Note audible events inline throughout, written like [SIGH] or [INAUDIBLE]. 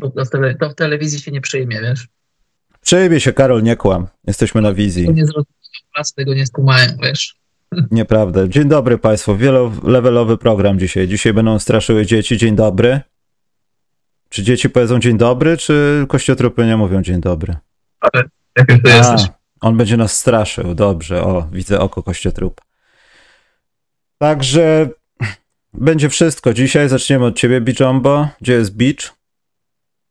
To w, tele, to w telewizji się nie przyjmie, wiesz. Przyjmie się, Karol, nie kłam. Jesteśmy na wizji. Nie zrozumieją, tego nie skumają, wiesz. [LAUGHS] Nieprawda. Dzień dobry Państwu. Wielolevelowy program dzisiaj. Dzisiaj będą straszyły dzieci. Dzień dobry. Czy dzieci powiedzą dzień dobry, czy kościotrupy nie mówią dzień dobry? Ale jak to jesteś? On będzie nas straszył. Dobrze. O, widzę oko kościotrupa. Także będzie wszystko. Dzisiaj zaczniemy od ciebie, Bijombo. Gdzie jest Beach?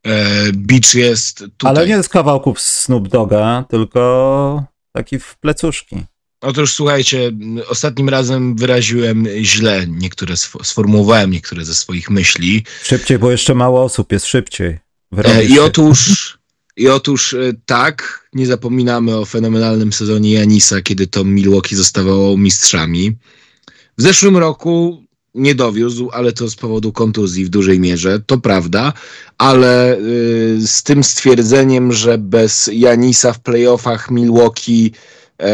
E, Beach jest tutaj. Ale nie z kawałków Snoop Doga, tylko taki w plecuszki. Otóż słuchajcie, ostatnim razem wyraziłem źle niektóre, sformułowałem niektóre ze swoich myśli. Szybciej, bo jeszcze mało osób jest szybciej. E, I otóż, i otóż e, tak, nie zapominamy o fenomenalnym sezonie Janisa, kiedy to Milwaukee zostawało mistrzami. W zeszłym roku nie dowiózł, ale to z powodu kontuzji w dużej mierze, to prawda, ale y, z tym stwierdzeniem, że bez Janisa w playoffach Milwaukee y,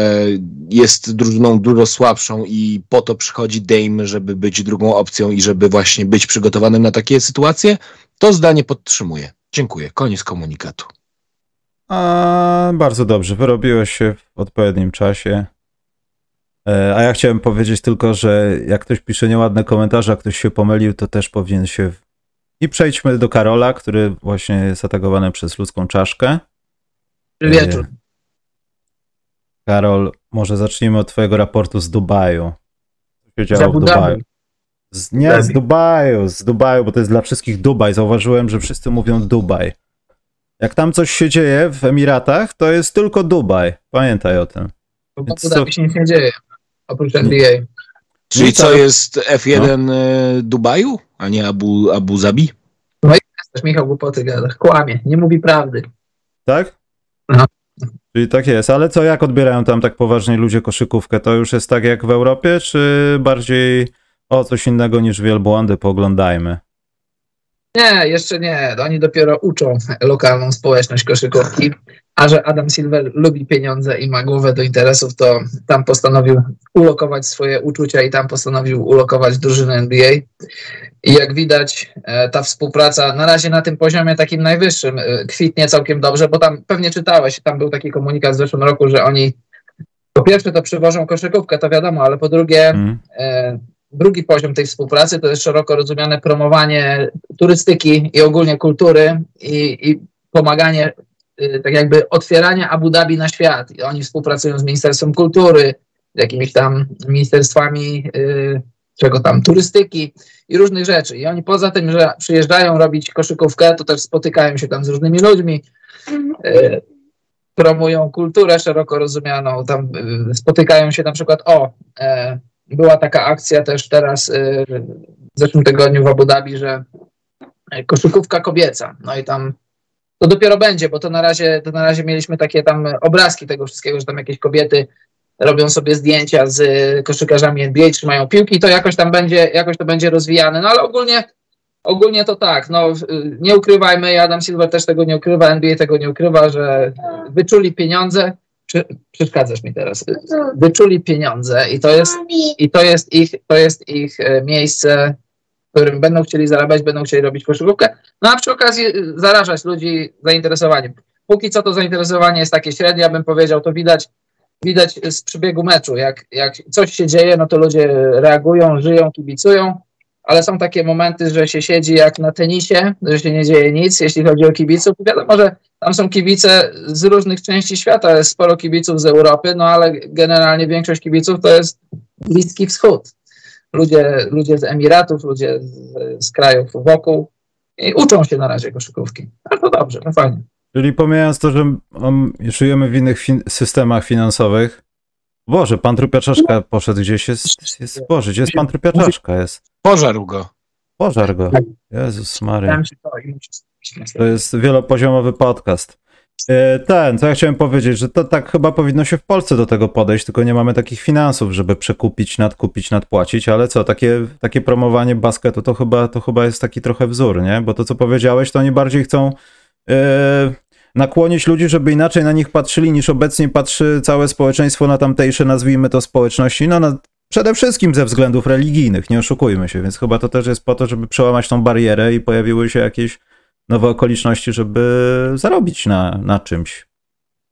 jest drużyną dużo słabszą i po to przychodzi Dame, żeby być drugą opcją i żeby właśnie być przygotowanym na takie sytuacje, to zdanie podtrzymuję. Dziękuję. Koniec komunikatu. A, bardzo dobrze. Wyrobiłeś się w odpowiednim czasie. E, a ja chciałem powiedzieć tylko, że jak ktoś pisze nieładne komentarze, a ktoś się pomylił, to też powinien się. I przejdźmy do Karola, który właśnie jest atakowany przez ludzką czaszkę. Wieczór. Karol, może zacznijmy od twojego raportu z Dubaju. Co się działo w Dubaju? Z, nie, z Dubaju, z Dubaju, bo to jest dla wszystkich Dubaj. Zauważyłem, że wszyscy mówią Dubaj. Jak tam coś się dzieje w Emiratach, to jest tylko Dubaj. Pamiętaj o tym. Bo w Abu się nic nie dzieje oprócz NBA. Czyli co jest F1 no. E, Dubaju, a nie Abu, Abu Zabi? No i też Michał głupoty gada, kłamie, nie mówi prawdy. Tak? No. Czyli tak jest, ale co, jak odbierają tam tak poważnie ludzie koszykówkę? To już jest tak jak w Europie, czy bardziej o coś innego niż wielbłądy pooglądajmy? Nie, jeszcze nie. Oni dopiero uczą lokalną społeczność koszykówki. A że Adam Silver lubi pieniądze i ma głowę do interesów, to tam postanowił ulokować swoje uczucia i tam postanowił ulokować drużynę NBA. I jak widać, e, ta współpraca na razie na tym poziomie takim najwyższym e, kwitnie całkiem dobrze, bo tam pewnie czytałeś, tam był taki komunikat w zeszłym roku, że oni po pierwsze to przywożą koszykówkę, to wiadomo, ale po drugie mm. e, drugi poziom tej współpracy to jest szeroko rozumiane promowanie turystyki i ogólnie kultury i, i pomaganie, y, tak jakby otwierania Abu Dhabi na świat. I oni współpracują z Ministerstwem Kultury, jakimiś tam ministerstwami, y, czego tam, turystyki i różnych rzeczy. I oni poza tym, że przyjeżdżają robić koszykówkę, to też spotykają się tam z różnymi ludźmi, y, promują kulturę szeroko rozumianą, tam spotykają się na przykład o była taka akcja też teraz y, w zeszłym tygodniu w Abu Dhabi, że koszykówka kobieca. No i tam to dopiero będzie, bo to na razie, to na razie mieliśmy takie tam obrazki tego wszystkiego, że tam jakieś kobiety robią sobie zdjęcia z koszykarzami NBA, trzymają piłki, to jakoś tam będzie, jakoś to będzie rozwijane. No ale ogólnie, ogólnie to tak, no nie ukrywajmy, Adam Silver też tego nie ukrywa, NBA tego nie ukrywa, że wyczuli pieniądze, przeszkadzasz mi teraz. Wyczuli pieniądze i to jest, i to jest ich, to jest ich e, miejsce, w którym będą chcieli zarabiać, będą chcieli robić koszykówkę, no a przy okazji e, zarażać ludzi zainteresowaniem. Póki co to zainteresowanie jest takie średnie, ja bym powiedział, to widać, widać z przebiegu meczu. Jak, jak coś się dzieje, no to ludzie reagują, żyją, kibicują, ale są takie momenty, że się siedzi jak na tenisie, że się nie dzieje nic, jeśli chodzi o kibiców. Wiadomo, że tam są kibice z różnych części świata, jest sporo kibiców z Europy, no ale generalnie większość kibiców to jest Bliski Wschód. Ludzie, ludzie z Emiratów, ludzie z, z krajów wokół i uczą się na razie koszykówki. Ale to dobrze, no fajnie. Czyli pomijając to, że żyjemy w innych fin systemach finansowych, Boże, pan trupiaczaszka poszedł gdzieś, jest, jest Boże, gdzie jest pan trupiaczaszka? Jest. Pożarł go. Pożar go. Jezus Maria. To jest wielopoziomowy podcast. E, ten, co ja chciałem powiedzieć, że to tak chyba powinno się w Polsce do tego podejść, tylko nie mamy takich finansów, żeby przekupić, nadkupić, nadpłacić, ale co, takie, takie promowanie basketu to chyba, to chyba jest taki trochę wzór, nie? Bo to, co powiedziałeś, to oni bardziej chcą yy, nakłonić ludzi, żeby inaczej na nich patrzyli, niż obecnie patrzy całe społeczeństwo na tamtejsze, nazwijmy to, społeczności, no na, przede wszystkim ze względów religijnych, nie oszukujmy się, więc chyba to też jest po to, żeby przełamać tą barierę i pojawiły się jakieś nowe okoliczności, żeby zarobić na, na czymś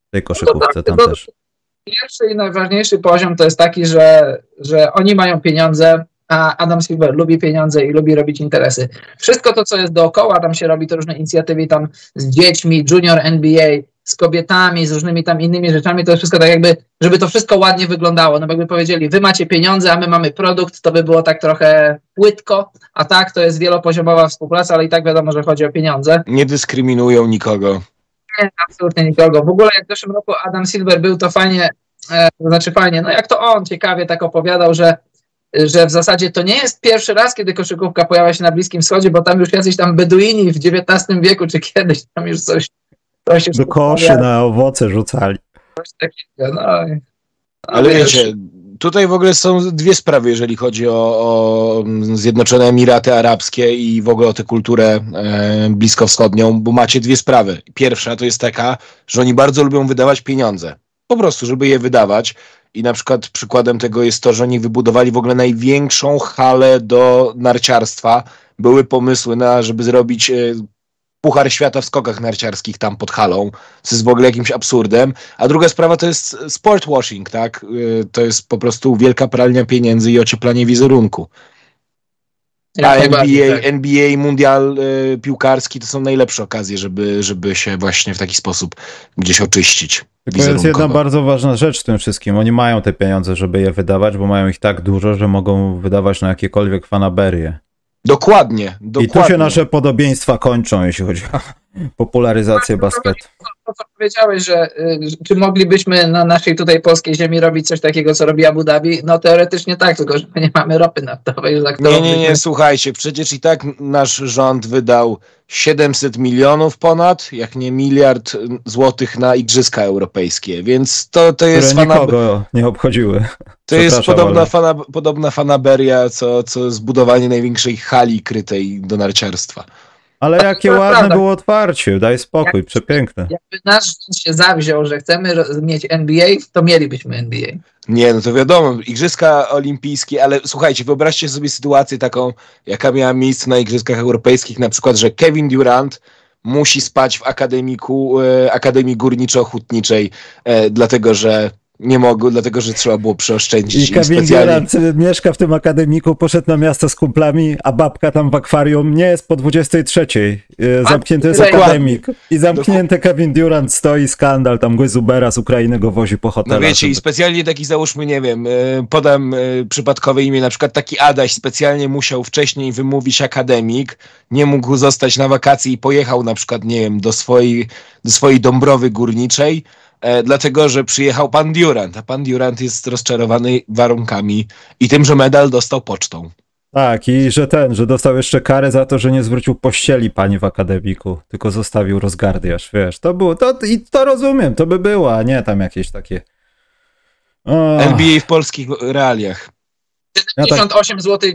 w tej koszykówce no tak, tam też. Pierwszy i najważniejszy poziom to jest taki, że, że oni mają pieniądze, a Adam Silver lubi pieniądze i lubi robić interesy. Wszystko to, co jest dookoła, tam się robi to różne inicjatywy tam z dziećmi, junior NBA, z kobietami, z różnymi tam innymi rzeczami, to jest wszystko tak jakby, żeby to wszystko ładnie wyglądało. No bo jakby powiedzieli, wy macie pieniądze, a my mamy produkt, to by było tak trochę płytko, a tak to jest wielopoziomowa współpraca, ale i tak wiadomo, że chodzi o pieniądze. Nie dyskryminują nikogo. Nie, absolutnie nikogo. W ogóle jak w zeszłym roku Adam Silver był, to fajnie, e, to znaczy fajnie, no jak to on ciekawie tak opowiadał, że że w zasadzie to nie jest pierwszy raz, kiedy koszykówka pojawia się na Bliskim Wschodzie, bo tam już jacyś tam Beduini w XIX wieku, czy kiedyś tam już coś do koszy na owoce rzucali. Coś takiego, no. Ale wiecie, tutaj w ogóle są dwie sprawy, jeżeli chodzi o, o Zjednoczone Emiraty Arabskie i w ogóle o tę kulturę e, bliskowschodnią, bo macie dwie sprawy. Pierwsza to jest taka, że oni bardzo lubią wydawać pieniądze. Po prostu, żeby je wydawać. I na przykład przykładem tego jest to, że oni wybudowali w ogóle największą halę do narciarstwa. Były pomysły na, żeby zrobić e, Puchar Świata w skokach narciarskich tam pod halą, co jest w ogóle jakimś absurdem. A druga sprawa to jest sport washing, tak? Y, to jest po prostu wielka pralnia pieniędzy i ocieplanie wizerunku. A NBA, tak. NBA, mundial y, piłkarski to są najlepsze okazje, żeby, żeby się właśnie w taki sposób gdzieś oczyścić. To jest jedna bardzo ważna rzecz w tym wszystkim. Oni mają te pieniądze, żeby je wydawać, bo mają ich tak dużo, że mogą wydawać na jakiekolwiek fanaberie. Dokładnie, dokładnie. I tu się nasze podobieństwa kończą, jeśli chodzi o popularyzację basketu. To, co powiedziałeś, że y, czy moglibyśmy na naszej tutaj polskiej ziemi robić coś takiego, co robi Abu Dhabi? No teoretycznie tak, tylko że nie mamy ropy naftowej. Za nie, nie, nie, słuchajcie, przecież i tak nasz rząd wydał 700 milionów ponad, jak nie miliard złotych na Igrzyska Europejskie, więc to, to jest... Które nie obchodziły. To jest podobna, fana, podobna fanaberia, co, co zbudowanie największej hali krytej do narciarstwa. Ale jakie ładne prawda. było otwarcie, daj spokój, Jak, przepiękne. Jakby nasz rząd się zawziął, że chcemy mieć NBA, to mielibyśmy NBA. Nie, no to wiadomo, Igrzyska Olimpijskie, ale słuchajcie, wyobraźcie sobie sytuację taką, jaka miała miejsce na Igrzyskach Europejskich, na przykład, że Kevin Durant musi spać w akademiku, e, Akademii Górniczo-Hutniczej, e, dlatego że nie mogły, dlatego że trzeba było przeoszczędzić. I Kevin Durant mieszka w tym akademiku, poszedł na miasto z kumplami, a babka tam w akwarium nie jest po 23. E, zamknięty jest akademik. I zamknięty Kevin Durant stoi, skandal, tam Gwyzubera z Ukrainy go wozi po hotelach. No wiecie, i specjalnie taki załóżmy, nie wiem, e, podam e, przypadkowe imię, na przykład taki Adaś specjalnie musiał wcześniej wymówić akademik, nie mógł zostać na wakacji i pojechał na przykład, nie wiem, do swojej, do swojej Dąbrowy Górniczej, dlatego że przyjechał pan Durant, a pan Durant jest rozczarowany warunkami i tym, że medal dostał pocztą. Tak, i że ten, że dostał jeszcze karę za to, że nie zwrócił pościeli pani w akademiku, tylko zostawił rozgardiasz, wiesz, to było, to, i to rozumiem, to by było, a nie tam jakieś takie... Oh. NBA w polskich realiach. 78 ja tak... zł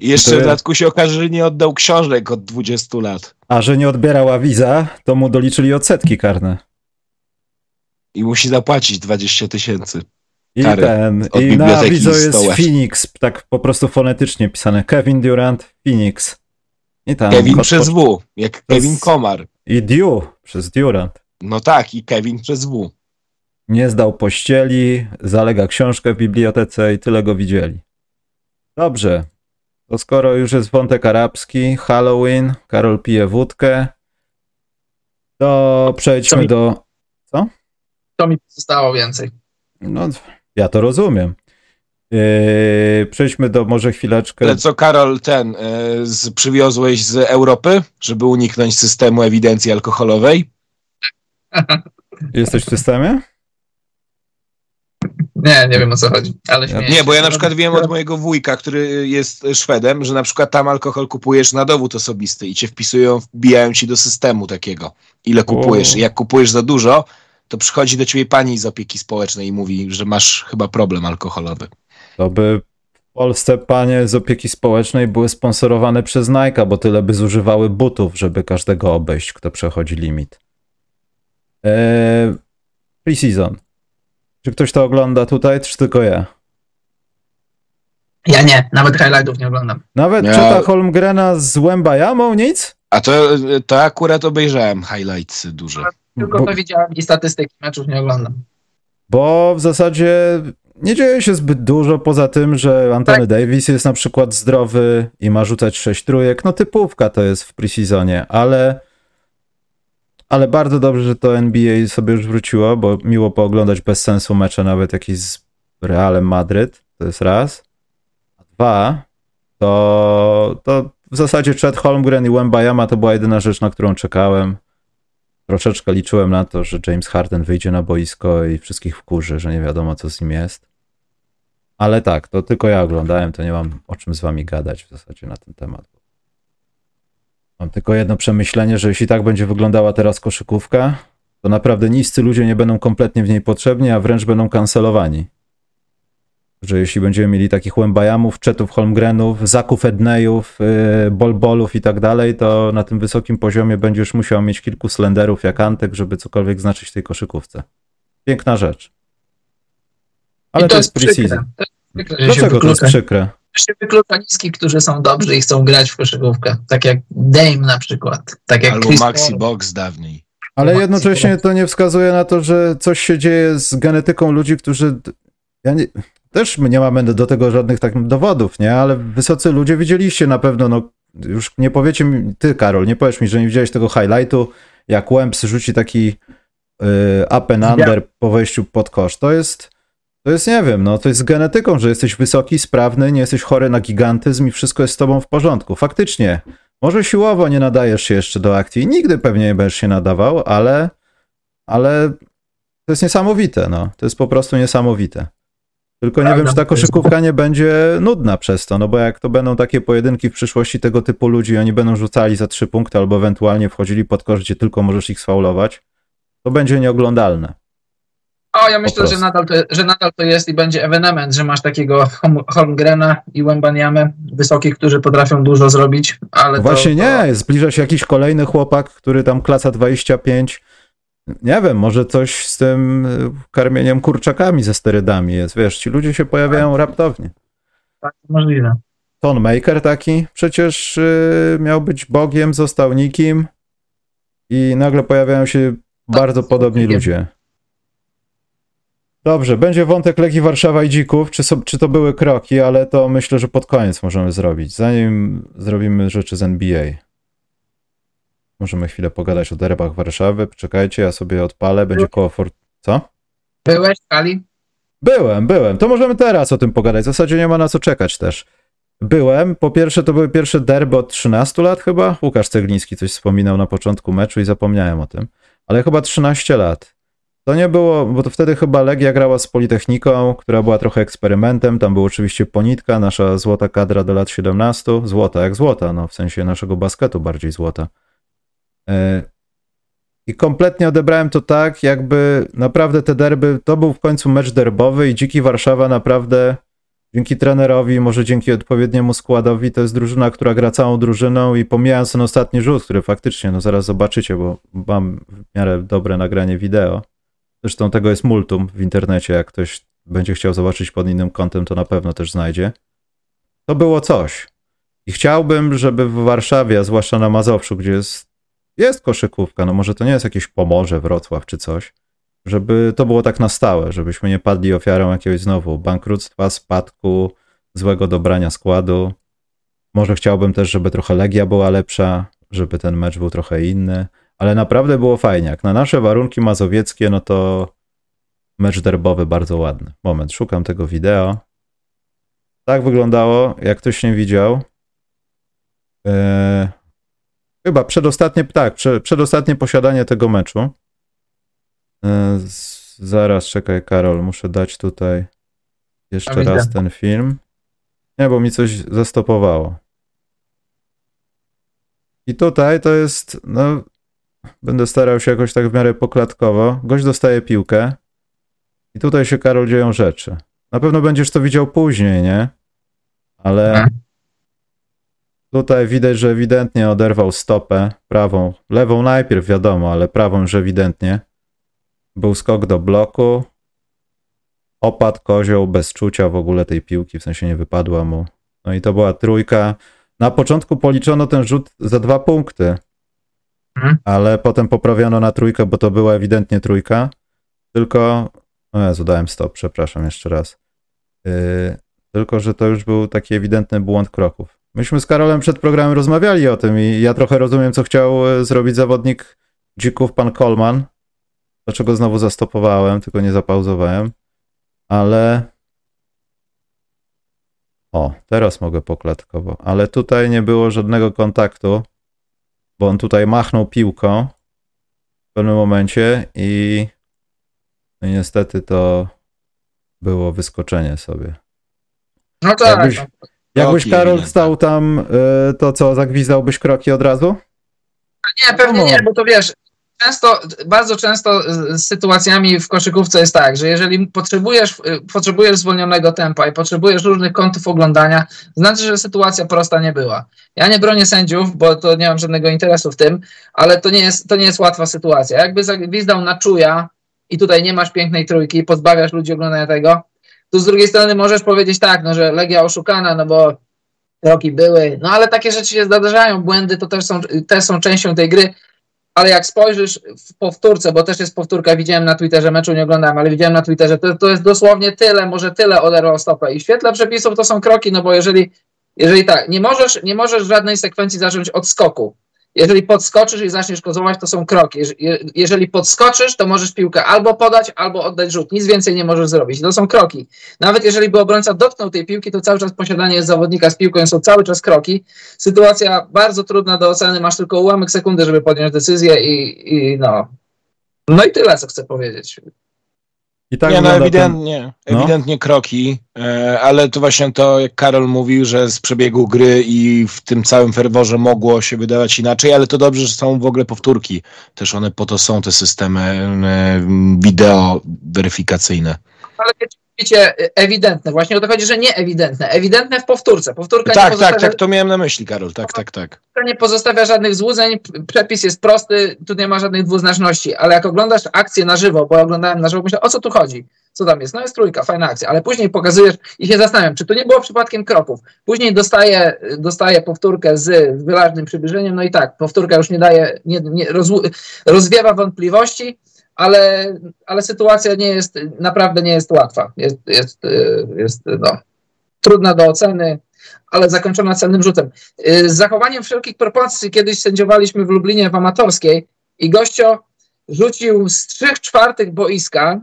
jeszcze w dodatku się okaże, że nie oddał książek od 20 lat. A że nie odbierał awiza, to mu doliczyli odsetki karne. I musi zapłacić 20 tysięcy. I ten, i na awizo jest Phoenix, tak po prostu fonetycznie pisane. Kevin Durant, Phoenix. I tam, Kevin przez W, jak Kevin Komar. I Dew przez Durant. No tak, i Kevin przez W. Nie zdał pościeli, zalega książkę w bibliotece i tyle go widzieli. Dobrze, to skoro już jest wątek arabski, Halloween, Karol pije wódkę, to przejdźmy mi, do... Co? To mi zostało więcej. No, ja to rozumiem. Yy, przejdźmy do może chwileczkę. Ale co, Karol, ten yy, z, przywiozłeś z Europy, żeby uniknąć systemu ewidencji alkoholowej? Jesteś w systemie? Nie, nie wiem o co chodzi, ale Nie, bo ja na przykład wiem od mojego wujka, który jest Szwedem, że na przykład tam alkohol kupujesz na dowód osobisty i cię wpisują, wbijają ci do systemu takiego, ile kupujesz. I jak kupujesz za dużo, to przychodzi do ciebie pani z opieki społecznej i mówi, że masz chyba problem alkoholowy. To by w Polsce panie z opieki społecznej były sponsorowane przez Nike, bo tyle by zużywały butów, żeby każdego obejść, kto przechodzi limit. Eee, pre-season. Czy ktoś to ogląda tutaj, czy tylko ja? Ja nie, nawet highlightów nie oglądam. Nawet ja... czyta Holmgrena z Łębajamą? Nic? A to, to akurat obejrzałem highlights duże. Tylko Bo... to widziałem i statystyki meczów nie oglądam. Bo w zasadzie nie dzieje się zbyt dużo poza tym, że Antony tak. Davis jest na przykład zdrowy i ma rzucać 6 trójek. No typówka to jest w preseasonie, ale ale bardzo dobrze, że to NBA sobie już wróciło, bo miło pooglądać bez sensu mecze, nawet jakiś z Realem Madryt, to jest raz. A dwa, to, to w zasadzie Chad Holmgren i Wembayama to była jedyna rzecz, na którą czekałem. Troszeczkę liczyłem na to, że James Harden wyjdzie na boisko i wszystkich wkurzy, że nie wiadomo co z nim jest. Ale tak, to tylko ja oglądałem, to nie mam o czym z wami gadać w zasadzie na ten temat. Mam tylko jedno przemyślenie, że jeśli tak będzie wyglądała teraz koszykówka, to naprawdę niscy ludzie nie będą kompletnie w niej potrzebni, a wręcz będą kancelowani. Że jeśli będziemy mieli takich Łębajamów, Czetów, Holmgrenów, Zaków, Ednejów, yy, Bolbolów i tak dalej, to na tym wysokim poziomie będziesz musiał mieć kilku slenderów jak Antek, żeby cokolwiek znaczyć w tej koszykówce. Piękna rzecz. Ale to, to, jest preseason. Dlaczego to jest przykre? Się wyklucza niski, którzy są dobrzy i chcą grać w koszykówkę. Tak jak Dame na przykład. Tak jak Albo Chris Maxi Paul. Box dawniej. Ale Maxi jednocześnie Box. to nie wskazuje na to, że coś się dzieje z genetyką ludzi, którzy... Ja nie... Też nie mamy do tego żadnych tak dowodów, nie? Ale wysocy ludzie widzieliście na pewno, no już nie powiecie mi, ty Karol, nie powiesz mi, że nie widziałeś tego highlightu, jak Łęps rzuci taki y, up and under ja. po wejściu pod kosz. To jest to jest, nie wiem, no to jest genetyką, że jesteś wysoki, sprawny, nie jesteś chory na gigantyzm i wszystko jest z tobą w porządku. Faktycznie, może siłowo nie nadajesz się jeszcze do akcji, nigdy pewnie nie będziesz się nadawał, ale, ale to jest niesamowite, no. To jest po prostu niesamowite. Tylko nie wiem, czy ta koszykówka nie będzie nudna przez to, no bo jak to będą takie pojedynki w przyszłości tego typu ludzi, oni będą rzucali za trzy punkty albo ewentualnie wchodzili pod kosz, gdzie tylko możesz ich sfaulować, to będzie nieoglądalne. O, ja myślę, że nadal, to, że nadal to jest i będzie ewenement, że masz takiego Holmgrena i Wembaniamę, wysokich, którzy potrafią dużo zrobić, ale Właśnie to, nie, zbliża się jakiś kolejny chłopak, który tam klasa 25, nie wiem, może coś z tym y, karmieniem kurczakami ze sterydami jest, wiesz, ci ludzie się pojawiają tak. raptownie. Tak, możliwe. Ton Maker taki, przecież yy, miał być Bogiem, został nikim i nagle pojawiają się tak, bardzo podobni ludzie. Dobrze, będzie wątek Legii Warszawa i Dzików. Czy, so, czy to były kroki, ale to myślę, że pod koniec możemy zrobić, zanim zrobimy rzeczy z NBA. Możemy chwilę pogadać o derbach Warszawy. Czekajcie, ja sobie odpalę, będzie koło for... Co? Byłeś w Kali? Byłem, byłem. To możemy teraz o tym pogadać. W zasadzie nie ma na co czekać też. Byłem. Po pierwsze, to były pierwsze derby od 13 lat chyba. Łukasz Cegliński coś wspominał na początku meczu i zapomniałem o tym. Ale chyba 13 lat. To nie było, bo to wtedy chyba Legia grała z Politechniką, która była trochę eksperymentem. Tam był oczywiście Ponitka, nasza złota kadra do lat 17. Złota, jak złota, no w sensie naszego basketu bardziej złota. E, I kompletnie odebrałem to tak, jakby naprawdę te derby, to był w końcu mecz derbowy i Dziki Warszawa naprawdę dzięki trenerowi, może dzięki odpowiedniemu składowi, to jest drużyna, która gra całą drużyną i pomijając ten ostatni rzut, który faktycznie, no zaraz zobaczycie, bo mam w miarę dobre nagranie wideo, Zresztą tego jest multum w internecie. Jak ktoś będzie chciał zobaczyć pod innym kątem, to na pewno też znajdzie. To było coś. I chciałbym, żeby w Warszawie, a zwłaszcza na Mazowszu, gdzie jest, jest koszykówka, no może to nie jest jakieś Pomorze, Wrocław czy coś, żeby to było tak na stałe, żebyśmy nie padli ofiarą jakiegoś znowu bankructwa, spadku, złego dobrania składu. Może chciałbym też, żeby trochę Legia była lepsza, żeby ten mecz był trochę inny, ale naprawdę było fajnie. Jak na nasze warunki mazowieckie, no to mecz derbowy bardzo ładny. Moment, szukam tego wideo. Tak wyglądało, jak ktoś nie widział. Eee, chyba przedostatnie, tak, prze, przedostatnie posiadanie tego meczu. Eee, zaraz, czekaj, Karol, muszę dać tutaj jeszcze raz ten film. Nie, bo mi coś zastopowało. I tutaj to jest, no, Będę starał się jakoś tak w miarę poklatkowo. Gość dostaje piłkę i tutaj się, Karol, dzieją rzeczy. Na pewno będziesz to widział później, nie? Ale mhm. tutaj widać, że ewidentnie oderwał stopę prawą. Lewą najpierw, wiadomo, ale prawą już ewidentnie. Był skok do bloku. opadł kozioł bez czucia w ogóle tej piłki, w sensie nie wypadła mu. No i to była trójka. Na początku policzono ten rzut za dwa punkty, mhm. ale potem poprawiono na trójkę, bo to była ewidentnie trójka. Tylko, o ja zadałem stop, przepraszam jeszcze raz. Yy, tylko, że to już był taki ewidentny błąd kroków. Myśmy z Karolem przed programem rozmawiali o tym i ja trochę rozumiem, co chciał e, zrobić zawodnik dzików, pan Kolman. Dlaczego znowu zastopowałem, tylko nie zapauzowałem. Ale. O, teraz mogę poklatkowo. Ale tutaj nie było żadnego kontaktu, bo on tutaj machnął piłką w pewnym momencie i, no niestety to było wyskoczenie sobie. No tak. Jakbyś, no. jakbyś Karol stał tam, e, to co, zagwizdałbyś kroki od razu? Nie, pewnie nie, bo to wiesz, często, bardzo często z sytuacjami w koszykówce jest tak, że jeżeli potrzebujesz, potrzebujesz zwolnionego tempa i potrzebujesz różnych kątów oglądania, znaczy, że sytuacja prosta nie była. Ja nie bronię sędziów, bo to nie mam żadnego interesu w tym, ale to nie jest, to nie jest łatwa sytuacja. Jakby zagwizdał na czuja i tutaj nie masz pięknej trójki, pozbawiasz ludzi oglądania tego, tu z drugiej strony możesz powiedzieć tak, no, że Legia oszukana, no bo roki były, no ale takie rzeczy się zdarzają, błędy to też są, też są częścią tej gry, ale jak spojrzysz w powtórce, bo też jest powtórka, widziałem na Twitterze, meczu nie oglądałem, ale widziałem na Twitterze, to, to jest dosłownie tyle, może tyle oderwał stopę i w świetle przepisów to są kroki, no bo jeżeli, jeżeli tak, nie możesz, nie możesz żadnej sekwencji zacząć od skoku, jeżeli podskoczysz i zaczniesz kozować, to są kroki. Jeżeli podskoczysz, to możesz piłkę albo podać, albo oddać rzut. Nic więcej nie możesz zrobić. To są kroki. Nawet jeżeli by obrońca dotknął tej piłki, to cały czas posiadanie zawodnika z piłką, są cały czas kroki. Sytuacja bardzo trudna do oceny, masz tylko ułamek sekundy, żeby podjąć decyzję i, i no. No i tyle, co chcę powiedzieć. I tak nie, no ewidentnie, ten... ewidentnie no? kroki, e, ale to właśnie to, jak Karol mówił, że z przebiegu gry i w tym całym ferworze mogło się wydawać inaczej, ale to dobrze, że są w ogóle powtórki. Też one po to są, te systemy e, wideo weryfikacyjne. Ale wiecie, ewidentne. Właśnie o to chodzi, że nie ewidentne. Ewidentne w powtórce. Powtórka tak, nie pozostawia... tak, tak, to miałem na myśli, Karol. Tak, tak, tak. nie pozostawia żadnych złudzeń, przepis jest prosty, tu nie ma żadnych dwuznaczności, ale jak oglądasz akcję na żywo, bo oglądałem na żywo, myślę, o co tu chodzi? Co tam jest? No jest trójka, fajna akcja, ale później pokazujesz i się zastanawiam, czy to nie było przypadkiem kroków. Później dostaję, dostaję powtórkę z wyraźnym przybliżeniem, no i tak, powtórka już nie daje, nie, nie rozwiewa wątpliwości, ale, ale sytuacja nie jest, naprawdę nie jest łatwa. Jest, jest, jest no, trudna do oceny, ale zakończona celnym rzutem. Z zachowaniem wszelkich proporcji kiedyś sędziowaliśmy w Lublinie w amatorskiej i gościo rzucił z trzech czwartych boiska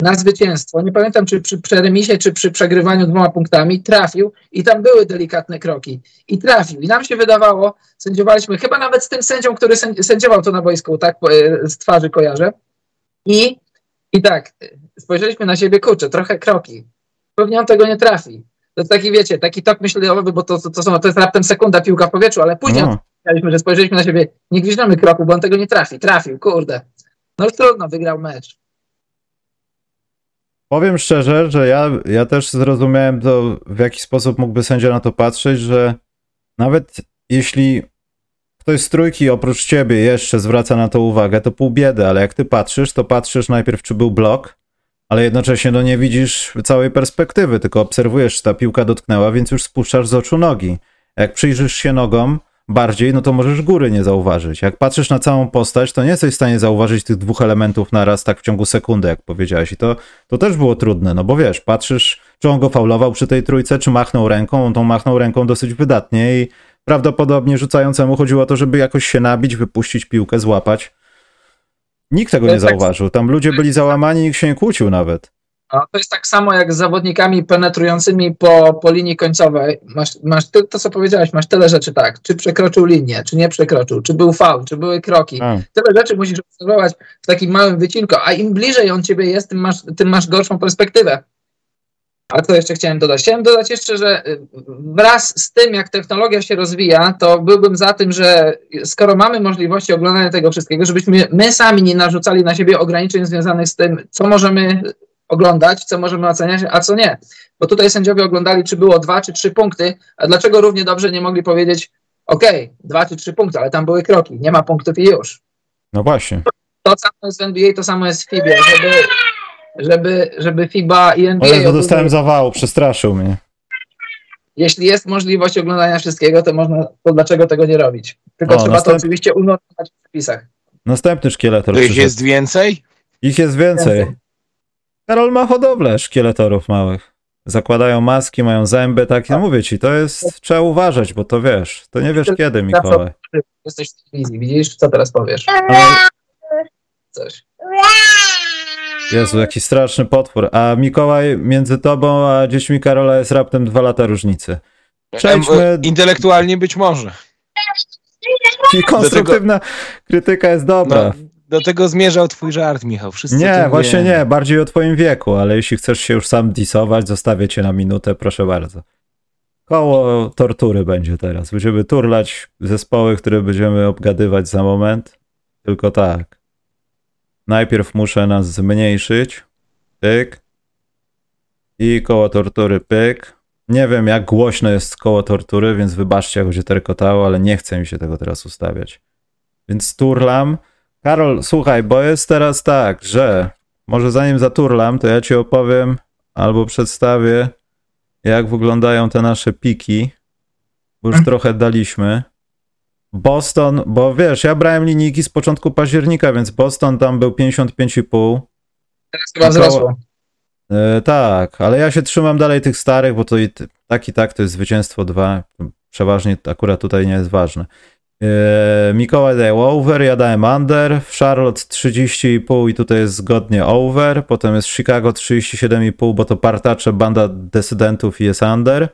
na zwycięstwo. Nie pamiętam, czy przy przeremisie, czy przy przegrywaniu dwoma punktami trafił i tam były delikatne kroki. I trafił. I nam się wydawało, sędziowaliśmy, chyba nawet z tym sędzią, który sędziował to na boisku, tak e, z twarzy kojarzę, i, I tak, spojrzeliśmy na siebie, kurczę, trochę kroki. Pewnie on tego nie trafi. To jest taki, wiecie, taki tok myślowy, bo to, to, są, to jest raptem sekunda piłka w powietrzu, ale później no. że spojrzeliśmy na siebie, nie gwizdamy kroku, bo on tego nie trafi. Trafił, kurde. No już trudno, wygrał mecz. Powiem szczerze, że ja, ja też zrozumiałem to, w jaki sposób mógłby sędzia na to patrzeć, że nawet jeśli ktoś z trójki oprócz ciebie jeszcze zwraca na to uwagę, to pół biedy, ale jak ty patrzysz, to patrzysz najpierw, czy był blok, ale jednocześnie no nie widzisz całej perspektywy, tylko obserwujesz, czy ta piłka dotknęła, więc już spuszczasz z oczu nogi. Jak przyjrzysz się nogom bardziej, no to możesz góry nie zauważyć. Jak patrzysz na całą postać, to nie jesteś w stanie zauważyć tych dwóch elementów naraz tak w ciągu sekundy, jak powiedziałeś. I to, to też było trudne, no bo wiesz, patrzysz, czy on go faulował przy tej trójce, czy machnął ręką, on tą machnął ręką dosyć wydatnie i Prawdopodobnie rzucającemu chodziło o to, żeby jakoś się nabić, wypuścić piłkę, złapać. Nikt tego nie tak zauważył. Tam ludzie byli załamani, nikt się nie kłócił nawet. A to jest tak samo jak z zawodnikami penetrującymi po, po linii końcowej. Masz, masz ty, to, co powiedziałeś, masz tyle rzeczy, tak. Czy przekroczył linię, czy nie przekroczył, czy był faul, czy były kroki. A. Tyle rzeczy musisz obserwować w takim małym wycinku, a im bliżej on ciebie jest, tym masz, tym masz gorszą perspektywę. A co jeszcze chciałem dodać? Chciałem dodać jeszcze, że y, wraz z tym, jak technologia się rozwija, to byłbym za tym, że skoro mamy możliwości oglądania tego wszystkiego, żebyśmy my sami nie narzucali na siebie ograniczeń związanych z tym, co możemy oglądać, co możemy oceniać, a co nie. Bo tutaj sędziowie oglądali, czy było dwa, czy trzy punkty, a dlaczego równie dobrze nie mogli powiedzieć, OK, dwa czy trzy punkty, ale tam były kroki, nie ma punktów i już. No właśnie. To, to samo jest w NBA, to samo jest w FIBie, żeby żeby, żeby FIBA i NBA... Ale dostałem zawału, przestraszył mnie. Jeśli jest możliwość oglądania wszystkiego, to można, to dlaczego tego nie robić? Tylko o, trzeba następ... to oczywiście unormować w przepisach. Następny szkieletor. To ich jest więcej? Ich jest więcej. Karol ma hodowlę szkieletorów małych. Zakładają maski, mają zęby, tak. Ja mówię ci, to jest, trzeba uważać, bo to wiesz, to nie wiesz kiedy, Mikołaj. Jesteś w telewizji, widzisz, co teraz powiesz? Coś. Jezu, jaki straszny potwór. A Mikołaj, między tobą a dziećmi Karola jest raptem dwa lata różnicy. Przejdźmy... Intelektualnie być może. I konstruktywna tego... krytyka jest dobra. No, do tego zmierzał twój żart, Michał. Wszyscy nie, właśnie nie. Bardziej o twoim wieku, ale jeśli chcesz się już sam disować, zostawię cię na minutę, proszę bardzo. Koło tortury będzie teraz. Będziemy turlać zespoły, które będziemy obgadywać za moment. Tylko tak. Najpierw muszę nas zmniejszyć. Pyk. I koło tortury pyk. Nie wiem, jak głośno jest koło tortury, więc wybaczcie, jak będzie terkotało, ale nie chcę mi się tego teraz ustawiać. Więc turlam. Karol, słuchaj, bo jest teraz tak, że może zanim zaturlam, to ja ci opowiem albo przedstawię, jak wyglądają te nasze piki, bo już mhm. trochę daliśmy. Boston, bo wiesz, ja brałem linijki z początku października, więc Boston tam był 55,5. Teraz chyba wzrosło. E, tak, ale ja się trzymam dalej tych starych, bo to i tak i tak to jest zwycięstwo 2. Przeważnie akurat tutaj nie jest ważne. E, Mikołaj daje over, ja dałem under, w Charlotte 30,5 i tutaj jest zgodnie over, potem jest Chicago 37,5, bo to partacze, banda decydentów i jest under.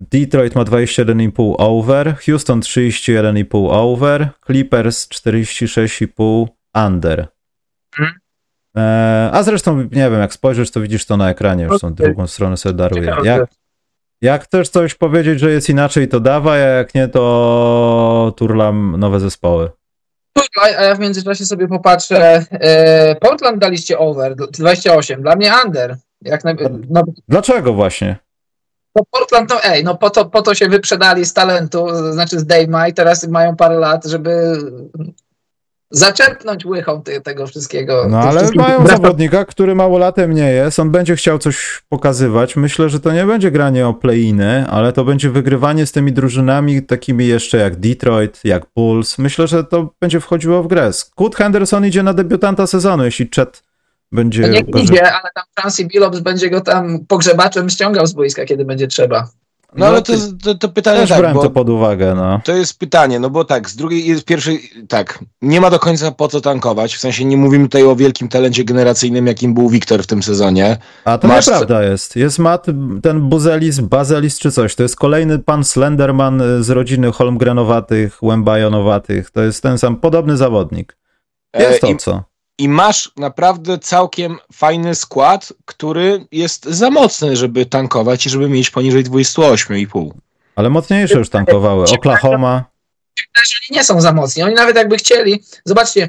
Detroit ma 21,5 over, Houston 31,5 over, Clippers 46,5 under. Hmm. E, a zresztą, nie wiem, jak spojrzysz, to widzisz to na ekranie, już tą drugą stronę sobie daruję. Jak, jak chcesz coś powiedzieć, że jest inaczej, to dawaj, a jak nie, to turlam nowe zespoły. A ja w międzyczasie sobie popatrzę. E, Portland daliście over, 28, dla mnie under. Jak no, Dlaczego właśnie? No Portland, no ej, no po to, po to się wyprzedali z talentu, znaczy z Dayma i teraz mają parę lat, żeby zaczerpnąć łychą ty, tego wszystkiego. No ale mają zawodnika, który mało latem nie jest, on będzie chciał coś pokazywać. Myślę, że to nie będzie granie o play-iny, ale to będzie wygrywanie z tymi drużynami takimi jeszcze jak Detroit, jak Bulls. Myślę, że to będzie wchodziło w grę. Kurt Henderson idzie na debiutanta sezonu, jeśli Chet będzie... No idzie, ale tam Francie Billups będzie go tam pogrzebaczem ściągał z boiska, kiedy będzie trzeba. No, ale to, to, to pytanie Też tak, brałem to pod uwagę, no. To jest pytanie, no bo tak, z drugiej, z pierwszej, tak, nie ma do końca po co tankować, w sensie nie mówimy tutaj o wielkim talencie generacyjnym, jakim był Wiktor w tym sezonie. A to Masz... nieprawda jest. Jest Matt, ten Buzelis, Bazelis czy coś, to jest kolejny pan Slenderman z rodziny Holmgrenowatych, Łębajonowatych, to jest ten sam, podobny zawodnik. Jest to e, i... co i masz naprawdę całkiem fajny skład, który jest za mocny, żeby tankować i żeby mieć poniżej 28,5. Ale mocniejsze już tankowały. Oklahoma. Też oni nie są za mocni. Oni nawet jakby chcieli. Zobaczcie,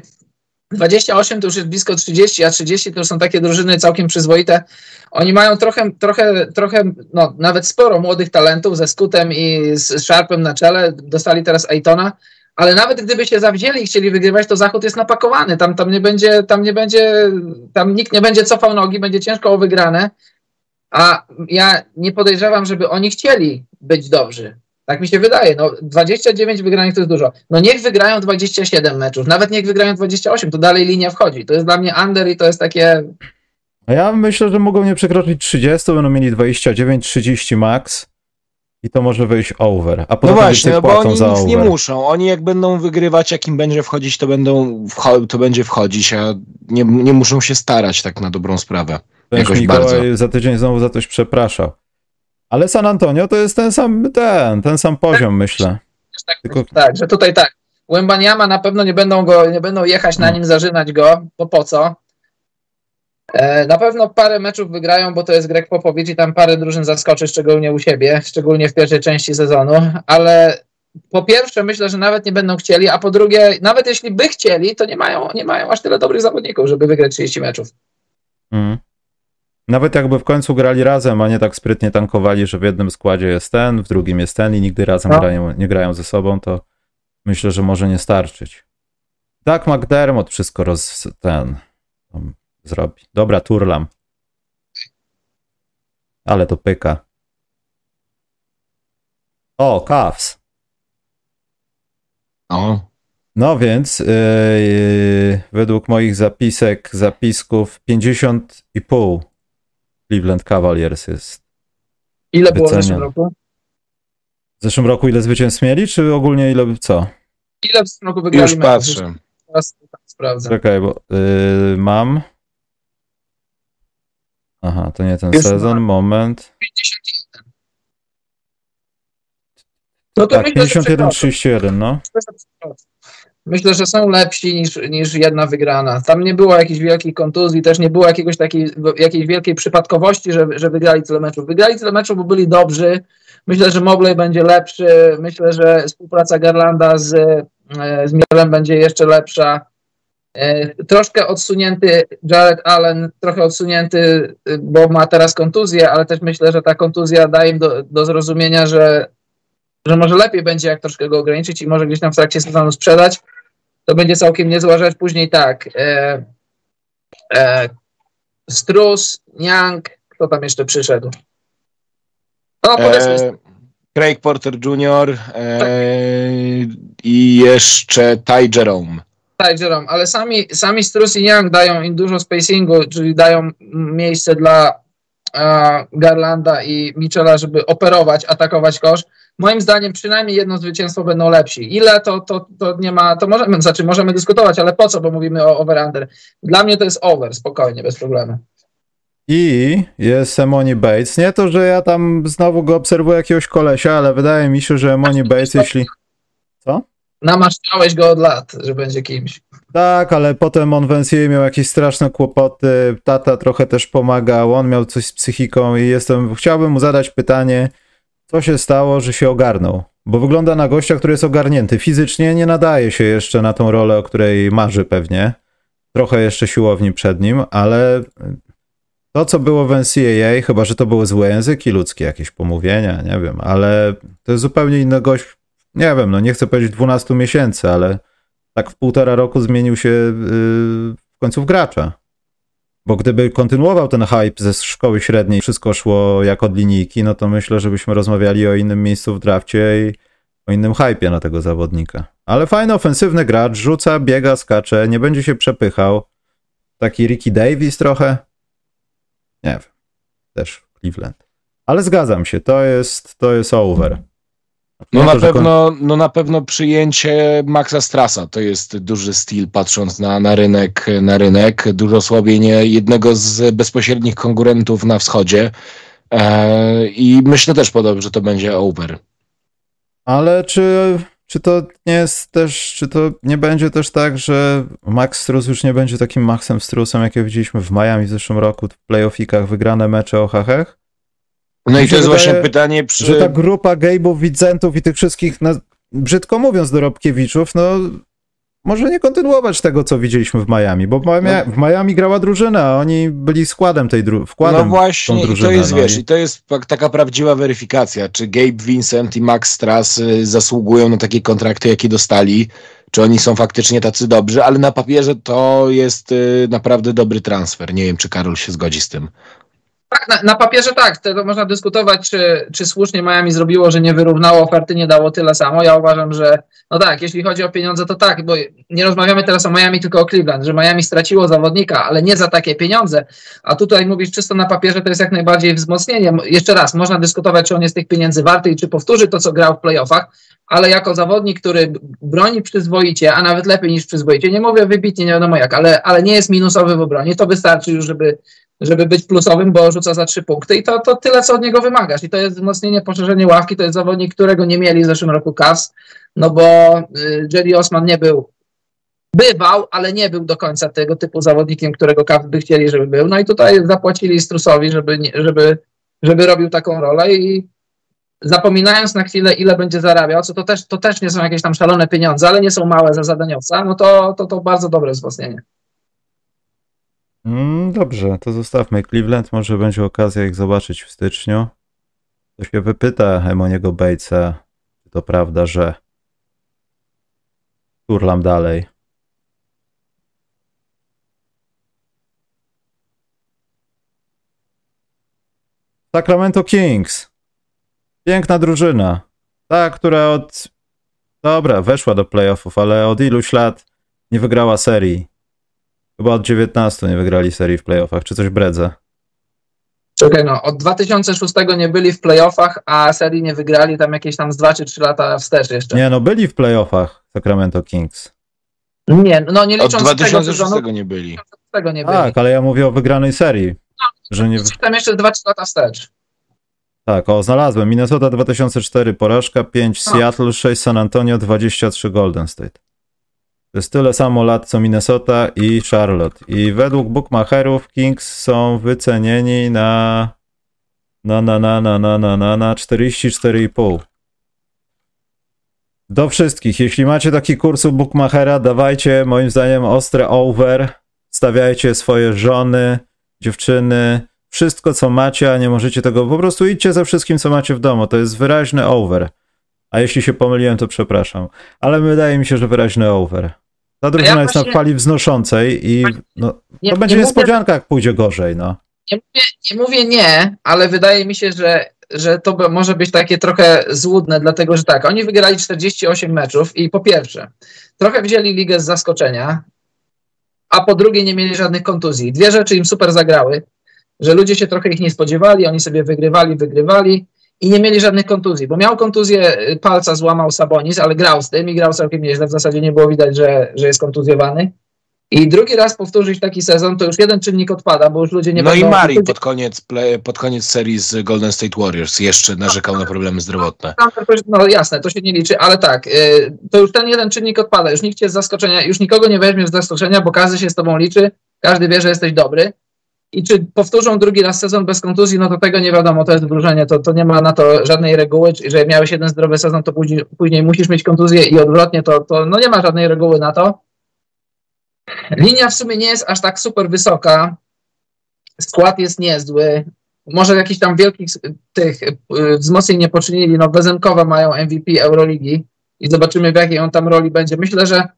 28 to już jest blisko 30, a 30 to już są takie drużyny całkiem przyzwoite. Oni mają trochę, trochę, trochę no, nawet sporo młodych talentów ze Skutem i z Sharpem na czele. Dostali teraz Aitona ale nawet gdyby się zawzięli i chcieli wygrywać, to Zachód jest napakowany. Tam, tam nie będzie, tam nie będzie, tam nikt nie będzie cofał nogi, będzie ciężko o wygrane. A ja nie podejrzewam, żeby oni chcieli być dobrzy. Tak mi się wydaje. No, 29 wygranych to jest dużo. No niech wygrają 27 meczów, nawet niech wygrają 28, to dalej linia wchodzi. To jest dla mnie under i to jest takie. A ja myślę, że mogą nie przekroczyć 30, będą mieli 29-30 max. I to może wyjść over. A no właśnie, no bo oni nic over. nie muszą. Oni jak będą wygrywać, jak im będzie wchodzić, to będą to będzie wchodzić, a nie, nie muszą się starać tak na dobrą sprawę. Jakoś bardzo. za tydzień znowu za coś przepraszał. Ale San Antonio to jest ten sam ten, ten sam poziom, myślę. Tak, Tylko... tak że tutaj tak. Łębaniama na pewno nie będą go, nie będą jechać na nim, zażynać go, bo po co? E, na pewno parę meczów wygrają, bo to jest Greg Popowicz i tam parę drużyn zaskoczy, szczególnie u siebie, szczególnie w pierwszej części sezonu, ale po pierwsze myślę, że nawet nie będą chcieli, a po drugie, nawet jeśli by chcieli, to nie mają, nie mają aż tyle dobrych zawodników, żeby wygrać 30 meczów. Mm. Nawet jakby w końcu grali razem, a nie tak sprytnie tankowali, że w jednym składzie jest ten, w drugim jest ten i nigdy razem no. grają, nie grają ze sobą, to myślę, że może nie starczyć. Tak McDermott wszystko roz... ten zrobi. Dobra, turlam. Ale to pyka. O, Cavs. O. No więc yy, według moich zapisek, zapisków 50,5 Cleveland Cavaliers jest. Ile było w zeszłym roku? W zeszłym roku ile zwycięstw mieli, czy ogólnie ile co? Ile w zeszłym roku wygrali? Już patrzę. Teraz sprawdzę. Czekaj, bo yy, mam. Aha, to nie ten Już sezon, moment. 51. No to tak, 51-31, no. Myślę, że są lepsi niż, niż jedna wygrana. Tam nie było jakiejś wielkiej kontuzji, też nie było jakiegoś takiej, jakiejś wielkiej przypadkowości, że, że wygrali tyle meczów. Wygrali tyle meczów, bo byli dobrzy. Myślę, że Mobley będzie lepszy. Myślę, że współpraca Garlanda z, e, z Mielem będzie jeszcze lepsza. E, troszkę odsunięty Jared Allen, trochę odsunięty, bo ma teraz kontuzję, ale też myślę, że ta kontuzja daje im do, do zrozumienia, że że może lepiej będzie, jak troszkę go ograniczyć i może gdzieś tam w trakcie sezonu sprzedać, to będzie całkiem niezła rzecz. Później tak, e, e, Strus, Young, kto tam jeszcze przyszedł? No, e, Craig Porter Jr. E, tak. i jeszcze Ty Jerome. Ty Jerome, ale sami, sami Strus i Young dają im dużo spacingu, czyli dają miejsce dla e, Garlanda i Michela, żeby operować, atakować kosz moim zdaniem przynajmniej jedno zwycięstwo będą lepsi. Ile to, to, to nie ma, to możemy, znaczy możemy dyskutować, ale po co, bo mówimy o over-under. Dla mnie to jest over, spokojnie, bez problemu. I jest Emoni Bates. Nie to, że ja tam znowu go obserwuję jakiegoś kolesia, ale wydaje mi się, że Emoni Bates, jeśli... Co? Namaszczałeś go od lat, że będzie kimś. Tak, ale potem on w NCAA miał jakieś straszne kłopoty, tata trochę też pomagał, on miał coś z psychiką i jestem, chciałbym mu zadać pytanie, co się stało, że się ogarnął? Bo wygląda na gościa, który jest ogarnięty. Fizycznie nie nadaje się jeszcze na tą rolę, o której marzy pewnie. Trochę jeszcze siłowni przed nim, ale to, co było w NCAA, chyba, że to były złe języki ludzkie, jakieś pomówienia, nie wiem, ale to jest zupełnie inny gość, nie wiem, no nie chcę powiedzieć 12 miesięcy, ale tak w półtora roku zmienił się yy, w końcu gracza. Bo gdyby kontynuował ten hype ze szkoły średniej, wszystko szło jak od linijki, no to myślę, żebyśmy rozmawiali o innym miejscu w drafcie i o innym hypie na tego zawodnika. Ale fajny, ofensywny gracz, rzuca, biega, skacze, nie będzie się przepychał. Taki Ricky Davis trochę. Nie wiem. Też Cleveland. Ale zgadzam się, to jest, to jest over. No, na, pewno, no na pewno przyjęcie Maxa Strasa to jest duży styl patrząc na, na, rynek, na rynek. Dużo osłabienie jednego z bezpośrednich konkurentów na wschodzie. E, I myślę też podobnie, że to będzie over. Ale czy, czy to nie jest też, czy to nie będzie też tak, że Max Strus już nie będzie takim Maxem Strusem, jakie widzieliśmy w Miami w zeszłym roku w playoffikach, wygrane mecze o hachach? No i to jest właśnie pytanie przy... Że ta grupa gejbów, widzentów i tych wszystkich, no, brzydko mówiąc, dorobkiewiczów, no może nie kontynuować tego, co widzieliśmy w Miami, bo w Miami, no. Miami grała drużyna, a oni byli składem tej dru wkładem No właśnie, i to jest, no wiesz, i... i to jest taka prawdziwa weryfikacja, czy Gabe Vincent i Max Strass y, zasługują na takie kontrakty, jakie dostali, czy oni są faktycznie tacy dobrzy, ale na papierze to jest y, naprawdę dobry transfer. Nie wiem, czy Karol się zgodzi z tym. Tak, na, na, papierze tak. To można dyskutować, czy, czy słusznie Miami zrobiło, że nie wyrównało oferty, nie dało tyle samo. Ja uważam, że no tak, jeśli chodzi o pieniądze, to tak, bo nie rozmawiamy teraz o Miami, tylko o Cleveland, że Miami straciło zawodnika, ale nie za takie pieniądze. A tutaj mówisz czysto na papierze, to jest jak najbardziej wzmocnienie. Jeszcze raz, można dyskutować, czy on jest tych pieniędzy warty i czy powtórzy to, co grał w playoffach, ale jako zawodnik, który broni przyzwoicie, a nawet lepiej niż przyzwoicie, nie mówię wybitnie, nie wiadomo jak, ale, ale nie jest minusowy w obronie, to wystarczy już, żeby, żeby być plusowym, bo rzuca za trzy punkty i to, to tyle, co od niego wymagasz. I to jest wzmocnienie, poszerzenie ławki, to jest zawodnik, którego nie mieli w zeszłym roku Cavs, no bo y, Jerry Osman nie był, bywał, ale nie był do końca tego typu zawodnikiem, którego Cavs by chcieli, żeby był. No i tutaj zapłacili Strusowi, żeby, żeby, żeby robił taką rolę i zapominając na chwilę, ile będzie zarabiał, co to też, to też nie są jakieś tam szalone pieniądze, ale nie są małe za zadaniowca, no to to, to bardzo dobre wzmocnienie. Mm, dobrze, to zostawmy Cleveland. Może będzie okazja ich zobaczyć w styczniu. To się wypyta Emoniego Batesa, czy to prawda, że turlam dalej. Sacramento Kings. Piękna drużyna. Ta, która od. Dobra, weszła do playoffów, ale od iluś lat nie wygrała serii. Chyba od 19 nie wygrali serii w playoffach, czy coś bredzę. Czekaj, no, od 2006 nie byli w playoffach, a serii nie wygrali tam jakieś tam z 2 czy 3 lata wstecz jeszcze. Nie, no byli w playoffach Sacramento Kings. Nie, no nie licząc od 2006 tego, nie byli. Tego nie byli. Tak, ale ja mówię o wygranej serii. No, że nie... Tam jeszcze 2-3 lata wstecz. Tak, o, znalazłem. Minnesota 2004 porażka, 5 no. Seattle, 6 San Antonio, 23 Golden State. To jest tyle samo lat co Minnesota i Charlotte. I według bookmacherów Kings są wycenieni na na na na na na na na, na 44,5. Do wszystkich, jeśli macie taki kurs u bookmachera, dawajcie moim zdaniem ostre over, stawiajcie swoje żony, dziewczyny, wszystko co macie, a nie możecie tego, po prostu idźcie ze wszystkim co macie w domu, to jest wyraźny over. A jeśli się pomyliłem, to przepraszam. Ale wydaje mi się, że wyraźny over. Ta drużyna ja jest właśnie... na fali wznoszącej i no, nie, to będzie nie niespodzianka, mówię, jak pójdzie gorzej. No. Nie mówię, nie mówię nie, ale wydaje mi się, że, że to może być takie trochę złudne, dlatego że tak, oni wygrali 48 meczów i po pierwsze, trochę wzięli ligę z zaskoczenia, a po drugie nie mieli żadnych kontuzji. Dwie rzeczy im super zagrały, że ludzie się trochę ich nie spodziewali, oni sobie wygrywali, wygrywali i nie mieli żadnych kontuzji, bo miał kontuzję y, palca, złamał Sabonis, ale grał z tym i grał całkiem nieźle, w zasadzie nie było widać, że, że jest kontuzjowany. I drugi raz powtórzyć taki sezon, to już jeden czynnik odpada, bo już ludzie nie No będą... i Mari pod koniec, pod koniec serii z Golden State Warriors jeszcze narzekał na problemy zdrowotne. No jasne, to się nie liczy, ale tak, y, to już ten jeden czynnik odpada, już nikt cię z zaskoczenia, już nikogo nie weźmie z zaskoczenia, bo każdy się z tobą liczy, każdy wie, że jesteś dobry. I czy powtórzą drugi raz sezon bez kontuzji, no to tego nie wiadomo, to jest wróżenie, to, to nie ma na to żadnej reguły, że miałeś jeden zdrowy sezon, to później, później musisz mieć kontuzję i odwrotnie, to, to no nie ma żadnej reguły na to. Linia w sumie nie jest aż tak super wysoka, skład jest niezły, może jakichś tam wielkich tych y, wzmocnień nie poczynili, no Bezenkowa mają MVP Euroligi i zobaczymy w jakiej on tam roli będzie. Myślę, że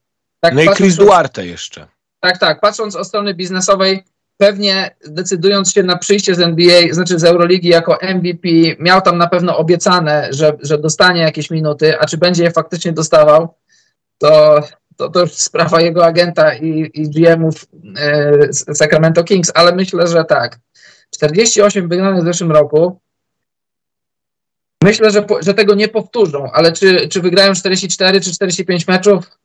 tak No i Chris Duarte jeszcze. Tak, tak, patrząc od strony biznesowej, pewnie decydując się na przyjście z NBA, znaczy z Euroligi jako MVP, miał tam na pewno obiecane, że, że dostanie jakieś minuty, a czy będzie je faktycznie dostawał, to, to, to już sprawa jego agenta i, i GM-ów e, Sacramento Kings, ale myślę, że tak. 48 wygranych w zeszłym roku. Myślę, że, że tego nie powtórzą, ale czy, czy wygrają 44 czy 45 meczów?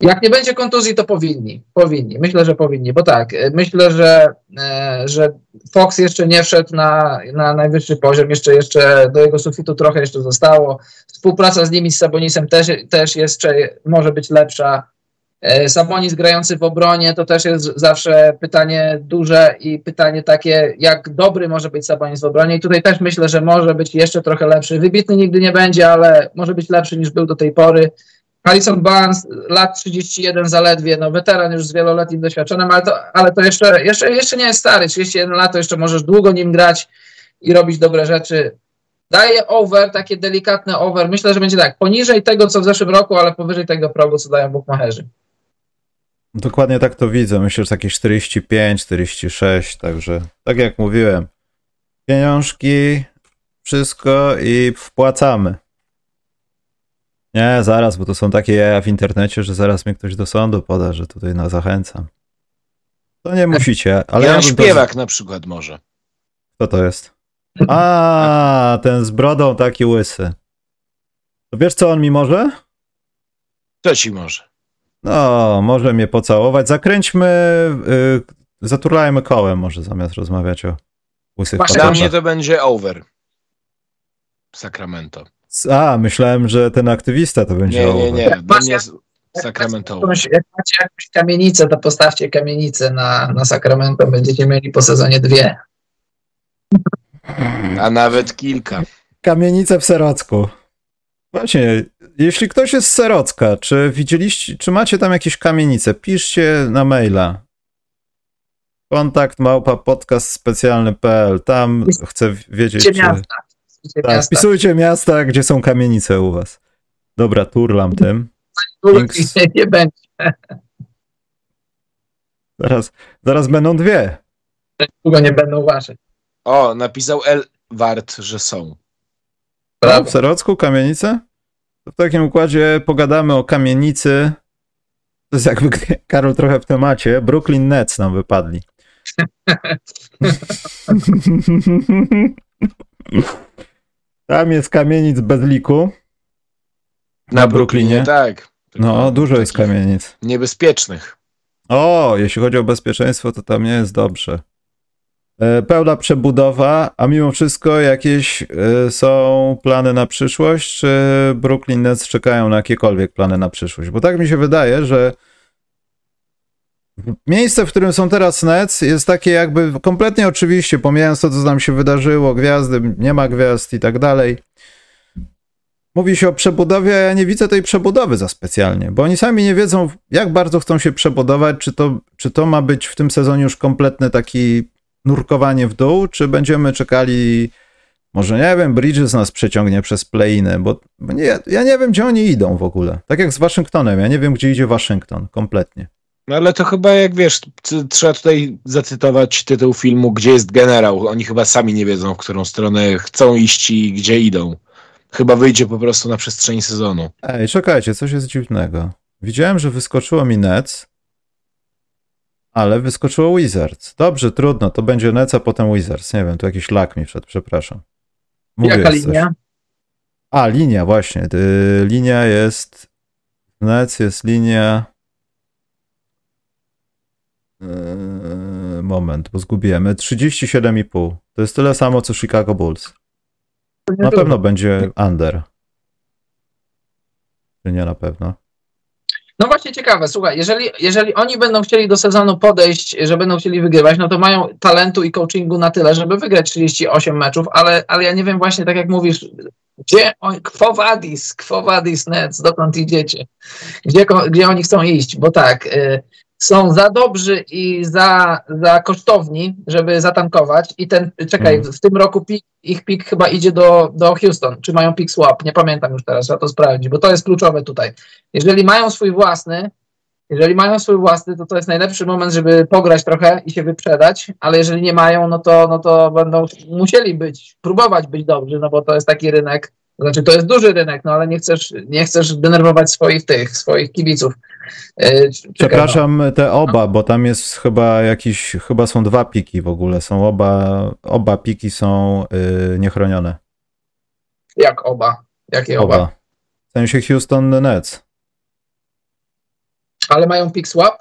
Jak nie będzie kontuzji, to powinni. Powinni. Myślę, że powinni, bo tak, e, myślę, że, e, że Fox jeszcze nie wszedł na, na najwyższy poziom, jeszcze, jeszcze do jego sufitu trochę jeszcze zostało. Współpraca z nimi, z Sabonisem też, też jeszcze może być lepsza. E, Sabonis grający w obronie to też jest zawsze pytanie duże i pytanie takie, jak dobry może być Sabonis w obronie. I tutaj też myślę, że może być jeszcze trochę lepszy. Wybitny nigdy nie będzie, ale może być lepszy niż był do tej pory. Harrison Barnes, lat 31 zaledwie, no weteran już z wieloletnim doświadczeniem, ale to, ale to jeszcze, jeszcze, jeszcze nie jest stary, 31 lat, to jeszcze możesz długo nim grać i robić dobre rzeczy. Daje over, takie delikatne over. Myślę, że będzie tak, poniżej tego, co w zeszłym roku, ale powyżej tego progu, co dają bookmacherzy. Dokładnie tak to widzę. Myślę, że takie 45, 46, także tak jak mówiłem, pieniążki, wszystko i wpłacamy. Nie, zaraz, bo to są takie jaja w internecie, że zaraz mnie ktoś do sądu poda, że tutaj na zachęcam. To nie musicie, ale ja, ja śpiewak na przykład może. Kto to jest? A, ten z brodą taki łysy. To wiesz, co on mi może? Co ci może? No, może mnie pocałować. Zakręćmy, yy, zaturlajmy kołem może zamiast rozmawiać o łysych Dla mnie to będzie over. Sacramento. A, myślałem, że ten aktywista to będzie. Nie, nie, nie. Mnie Sacramento. Jak macie jakąś kamienicę, to postawcie kamienicę na, na Sacramento. Będziecie mieli po sezonie dwie. A nawet kilka. Kamienice w Serocku. Właśnie, jeśli ktoś jest z Serocka, czy widzieliście, czy macie tam jakieś kamienice, piszcie na maila. Kontakt małpa podcast specjalny.pl. Tam chcę wiedzieć. Czy... Miasta. Wpisujcie tak, miasta. wpisujcie miasta, gdzie są kamienice u was. Dobra, turlam tym. Links. Nie, nie będzie. Zaraz, zaraz będą dwie. Długo nie będą wasze. O, napisał El Wart, że są. Brawo. W Serocku kamienice? To w takim układzie pogadamy o kamienicy. To jest jakby [LAUGHS] Karol trochę w temacie. Brooklyn Nets nam wypadli. [LAUGHS] [LAUGHS] Tam jest kamienic bez liku. Na, na Brooklynie, tak. No, dużo jest kamienic. Niebezpiecznych. O, jeśli chodzi o bezpieczeństwo, to tam nie jest dobrze. E, pełna przebudowa, a mimo wszystko jakieś e, są plany na przyszłość, czy Brooklyn Nets czekają na jakiekolwiek plany na przyszłość? Bo tak mi się wydaje, że miejsce, w którym są teraz Nets jest takie jakby kompletnie oczywiście, pomijając to, co tam się wydarzyło, gwiazdy, nie ma gwiazd i tak dalej. Mówi się o przebudowie, a ja nie widzę tej przebudowy za specjalnie, bo oni sami nie wiedzą, jak bardzo chcą się przebudować, czy to, czy to ma być w tym sezonie już kompletny taki nurkowanie w dół, czy będziemy czekali, może nie wiem, Bridges nas przeciągnie przez playiny, bo, bo nie, ja nie wiem, gdzie oni idą w ogóle. Tak jak z Waszyngtonem, ja nie wiem, gdzie idzie Waszyngton kompletnie. No ale to chyba jak wiesz, trzeba tutaj zacytować tytuł filmu Gdzie jest generał? Oni chyba sami nie wiedzą, w którą stronę chcą iść i gdzie idą. Chyba wyjdzie po prostu na przestrzeni sezonu. Ej, czekajcie, coś jest dziwnego. Widziałem, że wyskoczyło mi Nets, ale wyskoczyło Wizards. Dobrze, trudno, to będzie Nets, a potem Wizards. Nie wiem, tu jakiś lak mi wszedł, przepraszam. Mówię Jaka linia? Coś. A, linia, właśnie. Y, linia jest. Nets jest linia. Yy, moment, bo zgubiemy. 37,5. To jest tyle samo co Chicago Bulls. Na pewno będzie under. Czy nie na pewno? No właśnie ciekawe, słuchaj, jeżeli, jeżeli oni będą chcieli do sezonu podejść, że będą chcieli wygrywać, no to mają talentu i coachingu na tyle, żeby wygrać 38 meczów, ale, ale ja nie wiem właśnie, tak jak mówisz, gdzie on, quo vadis, quo vadis Nets, dokąd idziecie? Gdzie, gdzie oni chcą iść? Bo tak, y, są za dobrzy i za, za kosztowni, żeby zatankować i ten, czekaj, hmm. w tym roku pik, ich pik chyba idzie do, do Houston, czy mają pik swap, nie pamiętam już teraz, trzeba to sprawdzić, bo to jest kluczowe tutaj. Jeżeli mają swój własny, jeżeli mają swój własny, to to jest najlepszy moment, żeby pograć trochę i się wyprzedać, ale jeżeli nie mają, no to, no to będą musieli być, próbować być dobrzy, no bo to jest taki rynek, znaczy to jest duży rynek, no ale nie chcesz, nie chcesz denerwować swoich tych, swoich kibiców. E, Przepraszam te oba, bo tam jest chyba jakiś, chyba są dwa piki w ogóle, są oba, oba piki są yy, niechronione. Jak oba? Jakie oba? oba? W sensie Houston Nets. Ale mają pick swap?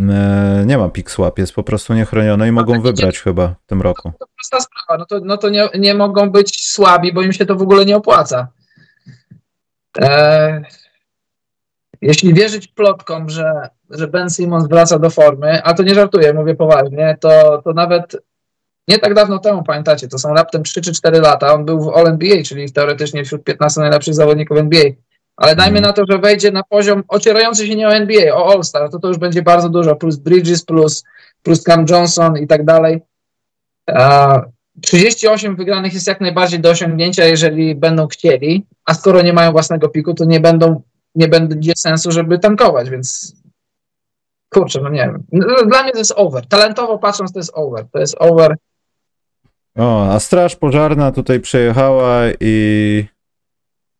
E, nie ma pick swap, jest po prostu niechronione i no mogą wybrać chyba w tym roku. To, to prosta sprawa, no to, no to nie, nie mogą być słabi, bo im się to w ogóle nie opłaca. E, jeśli wierzyć plotkom, że, że Ben Simmons wraca do formy, a to nie żartuję, mówię poważnie, to, to nawet nie tak dawno temu, pamiętacie, to są raptem 3 czy 4 lata, on był w All-NBA, czyli teoretycznie wśród 15 najlepszych zawodników NBA. Ale dajmy na to, że wejdzie na poziom ocierający się nie o NBA, o All-Star, to to już będzie bardzo dużo, plus Bridges, plus, plus Cam Johnson i tak dalej. 38 wygranych jest jak najbardziej do osiągnięcia, jeżeli będą chcieli, a skoro nie mają własnego piku, to nie będą, nie będzie sensu, żeby tankować, więc kurczę, no nie wiem. No, dla mnie to jest over. Talentowo patrząc, to jest over. To jest over. O, a Straż Pożarna tutaj przejechała i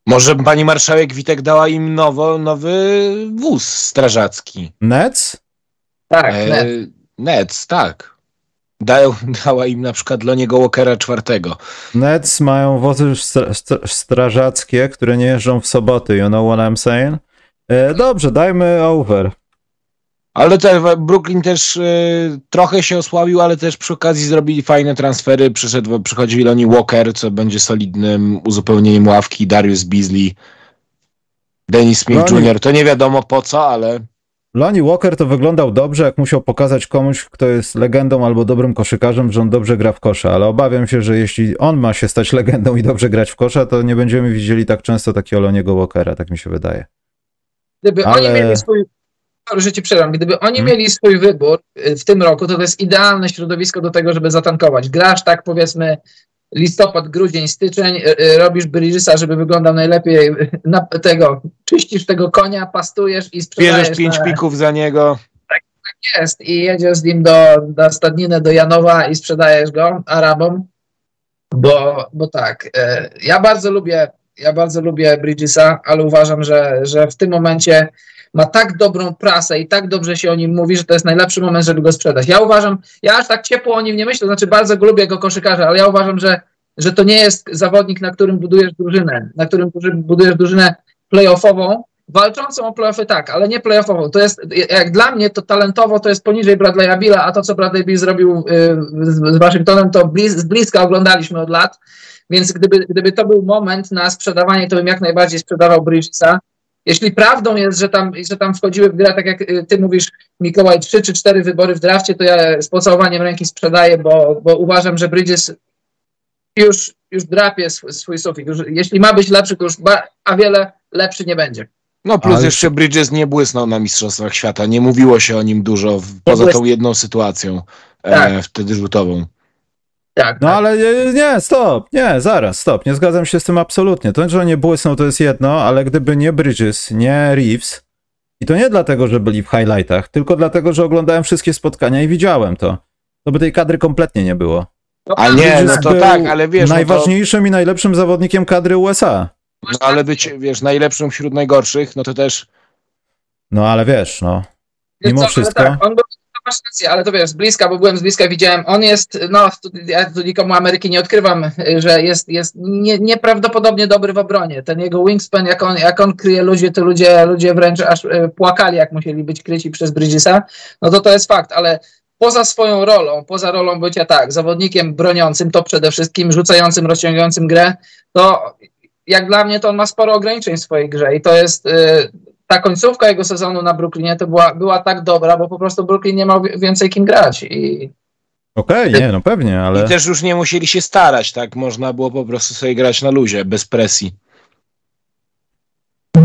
może pani marszałek Witek dała im nowo, nowy wóz strażacki. Nec? Tak, e, Nec. tak. Dają, dała im na przykład Loniego Walkera czwartego. Nets mają wozy stra strażackie, które nie jeżdżą w soboty, you know what I'm saying? E, dobrze, dajmy over. Ale te, Brooklyn też y, trochę się osłabił, ale też przy okazji zrobili fajne transfery. Przyszedł, przychodzi Lonnie Walker, co będzie solidnym uzupełnieniem ławki. Darius Beasley, Dennis Smith Lonnie... Jr. To nie wiadomo po co, ale... Lonnie Walker to wyglądał dobrze, jak musiał pokazać komuś, kto jest legendą albo dobrym koszykarzem, że on dobrze gra w kosza, ale obawiam się, że jeśli on ma się stać legendą i dobrze grać w kosza, to nie będziemy widzieli tak często takiego Loniego Walkera, tak mi się wydaje. Gdyby ale... oni mieli swój że ci przerwam, gdyby oni hmm. mieli swój wybór y, w tym roku, to to jest idealne środowisko do tego, żeby zatankować. Grasz tak powiedzmy listopad, grudzień, styczeń, y, y, robisz Bridgesa, żeby wyglądał najlepiej na tego, czyścisz tego konia, pastujesz i sprzedajesz. Bierzesz pięć na... pików za niego. Tak, tak jest i jedziesz z nim do, do stadniny do Janowa i sprzedajesz go Arabom, bo, bo tak, ja bardzo lubię ja bardzo lubię Bridgesa, ale uważam, że, że w tym momencie ma tak dobrą prasę i tak dobrze się o nim mówi, że to jest najlepszy moment, żeby go sprzedać. Ja uważam, ja aż tak ciepło o nim nie myślę, znaczy bardzo go lubię jako koszykarza, ale ja uważam, że, że to nie jest zawodnik, na którym budujesz drużynę, na którym budujesz drużynę playoffową, walczącą o playoffy tak, ale nie playoffową. To jest, jak dla mnie, to talentowo to jest poniżej Bradley'a Billa, a to, co Bradley Bill zrobił y, z Waszyngtonem, to bliz, z bliska oglądaliśmy od lat, więc gdyby, gdyby to był moment na sprzedawanie, to bym jak najbardziej sprzedawał Bridgesa. Jeśli prawdą jest, że tam, że tam wchodziły w grę, tak jak y, ty mówisz, Mikołaj, trzy czy cztery wybory w drafcie, to ja z pocałowaniem ręki sprzedaję, bo, bo uważam, że Bridges już, już drapie swój, swój sufit. Już, jeśli ma być lepszy, to już ba, a wiele lepszy nie będzie. No plus Ale... jeszcze Bridges nie błysnął na Mistrzostwach Świata. Nie mówiło się o nim dużo, poza tą jedną sytuacją e, tak. e, wtedy rzutową. Tak, no tak. ale nie, stop, nie, zaraz, stop, nie zgadzam się z tym absolutnie. To, że nie błysnął, to jest jedno, ale gdyby nie Bridges, nie Reeves, i to nie dlatego, że byli w highlightach, tylko dlatego, że oglądałem wszystkie spotkania i widziałem to, to by tej kadry kompletnie nie było. No, a nie, no to tak, ale wiesz... Najważniejszym no to... i najlepszym zawodnikiem kadry USA. No ale być, wiesz, najlepszym wśród najgorszych, no to też... No ale wiesz, no, mimo co, wszystko... Tak, on był masz rację, ale to wiesz, z bliska, bo byłem z bliska, widziałem, on jest, no, ja tu nikomu Ameryki nie odkrywam, że jest, jest nie, nieprawdopodobnie dobry w obronie. Ten jego wingspan, jak on, jak on kryje ludzi, to ludzie, ludzie wręcz aż e, płakali, jak musieli być kryci przez Bridgesa, no to to jest fakt, ale poza swoją rolą, poza rolą bycia tak, zawodnikiem broniącym, to przede wszystkim rzucającym, rozciągającym grę, to jak dla mnie to on ma sporo ograniczeń w swojej grze i to jest y, ta końcówka jego sezonu na Brooklynie to była, była tak dobra, bo po prostu Brooklyn nie miał więcej kim grać i Okej, okay, nie, no pewnie, ale... I też już nie musieli się starać, tak? Można było po prostu sobie grać na luzie, bez presji.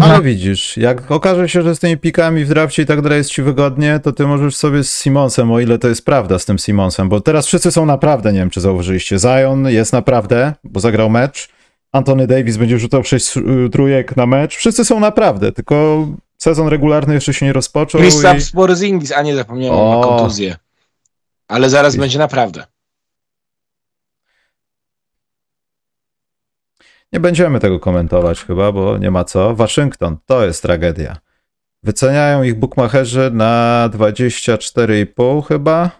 Ale widzisz, jak okaże się, że z tymi pikami w drafcie i tak dalej jest ci wygodnie, to ty możesz sobie z Simonsem, o ile to jest prawda z tym Simonsem, bo teraz wszyscy są naprawdę, nie wiem czy zauważyliście, Zion jest naprawdę, bo zagrał mecz, Antony Davis będzie rzucał 6 y, trójek na mecz. Wszyscy są naprawdę, tylko sezon regularny jeszcze się nie rozpoczął. Kristaps i... Porzingis, a nie zapomniałem, o... ma kontuzję. Ale zaraz I... będzie naprawdę. Nie będziemy tego komentować chyba, bo nie ma co. Waszyngton, to jest tragedia. Wyceniają ich bukmacherzy na 24,5 chyba.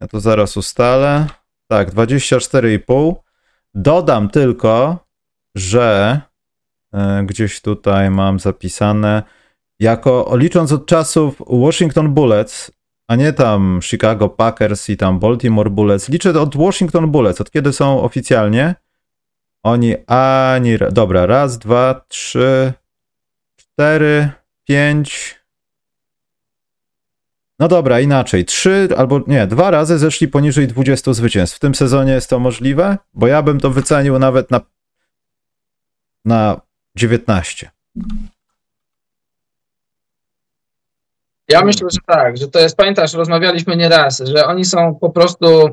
Ja to zaraz ustalę. Tak, 24,5. Dodam tylko, że e, gdzieś tutaj mam zapisane, jako licząc od czasów Washington Bullets, a nie tam Chicago Packers i tam Baltimore Bullets, liczę od Washington Bullets, od kiedy są oficjalnie. Oni ani. Dobra, raz, dwa, trzy, cztery, pięć, no dobra, inaczej. Trzy albo nie, dwa razy zeszli poniżej 20 zwycięstw. W tym sezonie jest to możliwe? Bo ja bym to wycenił nawet na, na 19. Ja myślę, że tak, że to jest, pamiętasz, rozmawialiśmy nieraz, że oni są po prostu,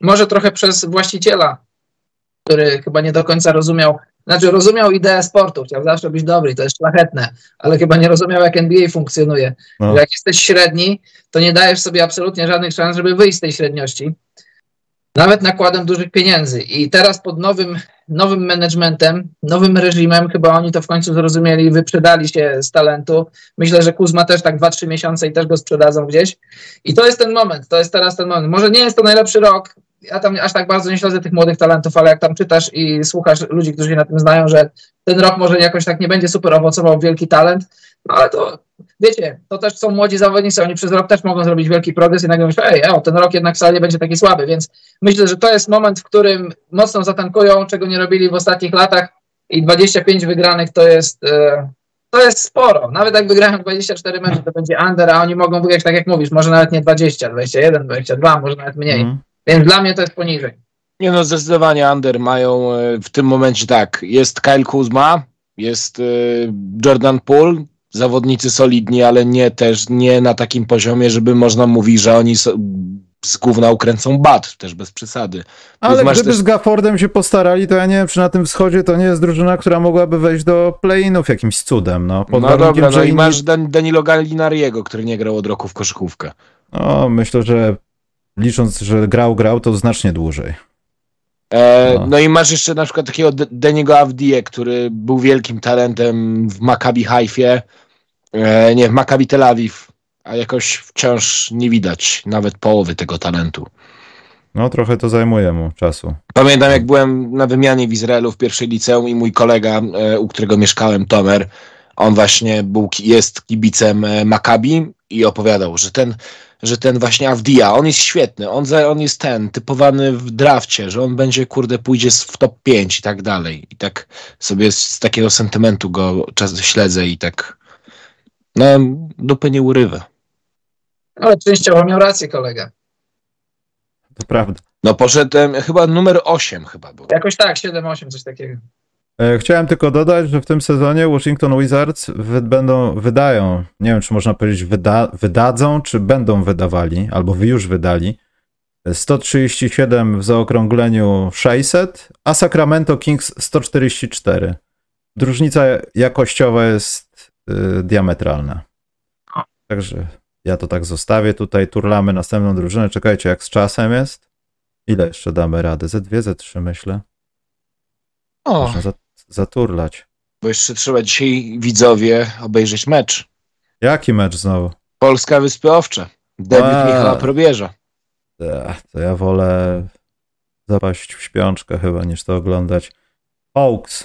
może trochę przez właściciela, który chyba nie do końca rozumiał znaczy rozumiał ideę sportu, chciał zawsze być dobry, to jest szlachetne, ale chyba nie rozumiał, jak NBA funkcjonuje. No. Jak jesteś średni, to nie dajesz sobie absolutnie żadnych szans, żeby wyjść z tej średniości. Nawet nakładem dużych pieniędzy. I teraz pod nowym, nowym managementem, nowym reżimem, chyba oni to w końcu zrozumieli, wyprzedali się z talentu. Myślę, że Kuzma też tak 2-3 miesiące i też go sprzedadzą gdzieś. I to jest ten moment, to jest teraz ten moment. Może nie jest to najlepszy rok, ja tam aż tak bardzo nie śledzę tych młodych talentów, ale jak tam czytasz i słuchasz ludzi, którzy się na tym znają, że ten rok może jakoś tak nie będzie super owocował wielki talent, no ale to wiecie, to też są młodzi zawodnicy, oni przez rok też mogą zrobić wielki progres i nagle myślą, ej, o, ten rok jednak wcale nie będzie taki słaby, więc myślę, że to jest moment, w którym mocno zatankują, czego nie robili w ostatnich latach i 25 wygranych to jest... E, to jest sporo. Nawet jak wygrają 24 mecze, to będzie under, a oni mogą wygrać, tak jak mówisz, może nawet nie 20, 21, 22, może nawet mniej. Mm. Więc dla mnie to jest poniżej. Nie no, zdecydowanie Under mają e, w tym momencie tak, jest Kyle Kuzma, jest e, Jordan Poole, zawodnicy solidni, ale nie też nie na takim poziomie, żeby można mówić, że oni so, z gówna ukręcą bat, też bez przesady. Ale gdyby też... z Gaffordem się postarali, to ja nie wiem, czy na tym wschodzie to nie jest drużyna, która mogłaby wejść do play-inów jakimś cudem. No, no dobra, no i masz Dan Danilo Gallinariego, który nie grał od roku w koszykówkę. No, myślę, że licząc, że grał, grał, to znacznie dłużej. E, no. no. i masz jeszcze na przykład takiego Deniego Avdie, który był wielkim talentem w Maccabi Haifie, e, nie, w Maccabi Tel Aviv, a jakoś wciąż nie widać nawet połowy tego talentu. No trochę to zajmuje mu czasu. Pamiętam jak byłem na wymianie w Izraelu w pierwszej liceum i mój kolega, e, u którego mieszkałem, Tomer, on właśnie był, jest kibicem e, Maccabi i opowiadał, że ten że ten właśnie Avdia, on jest świetny, on, on jest ten, typowany w drafcie, że on będzie, kurde, pójdzie w top 5 i tak dalej. I tak sobie z takiego sentymentu go czas śledzę i tak no, dupy nie urywa. Ale częściowo miał rację kolega. To prawda. No poszedł chyba numer 8 chyba był. Jakoś tak, 7-8, coś takiego. E, chciałem tylko dodać, że w tym sezonie Washington Wizards wy, będą, wydają, nie wiem czy można powiedzieć wyda, wydadzą, czy będą wydawali, albo już wydali, 137 w zaokrągleniu 600, a Sacramento Kings 144. Różnica jakościowa jest y, diametralna. Także ja to tak zostawię. Tutaj turlamy następną drużynę. Czekajcie, jak z czasem jest. Ile jeszcze damy radę? Z2, Z3 myślę. O. Można za, zaturlać. Bo jeszcze trzeba dzisiaj widzowie obejrzeć mecz. Jaki mecz znowu? Polska Wyspy Owcze. Debiut A. Michała Probierza. To ja wolę zapaść w śpiączkę chyba niż to oglądać. Hawks.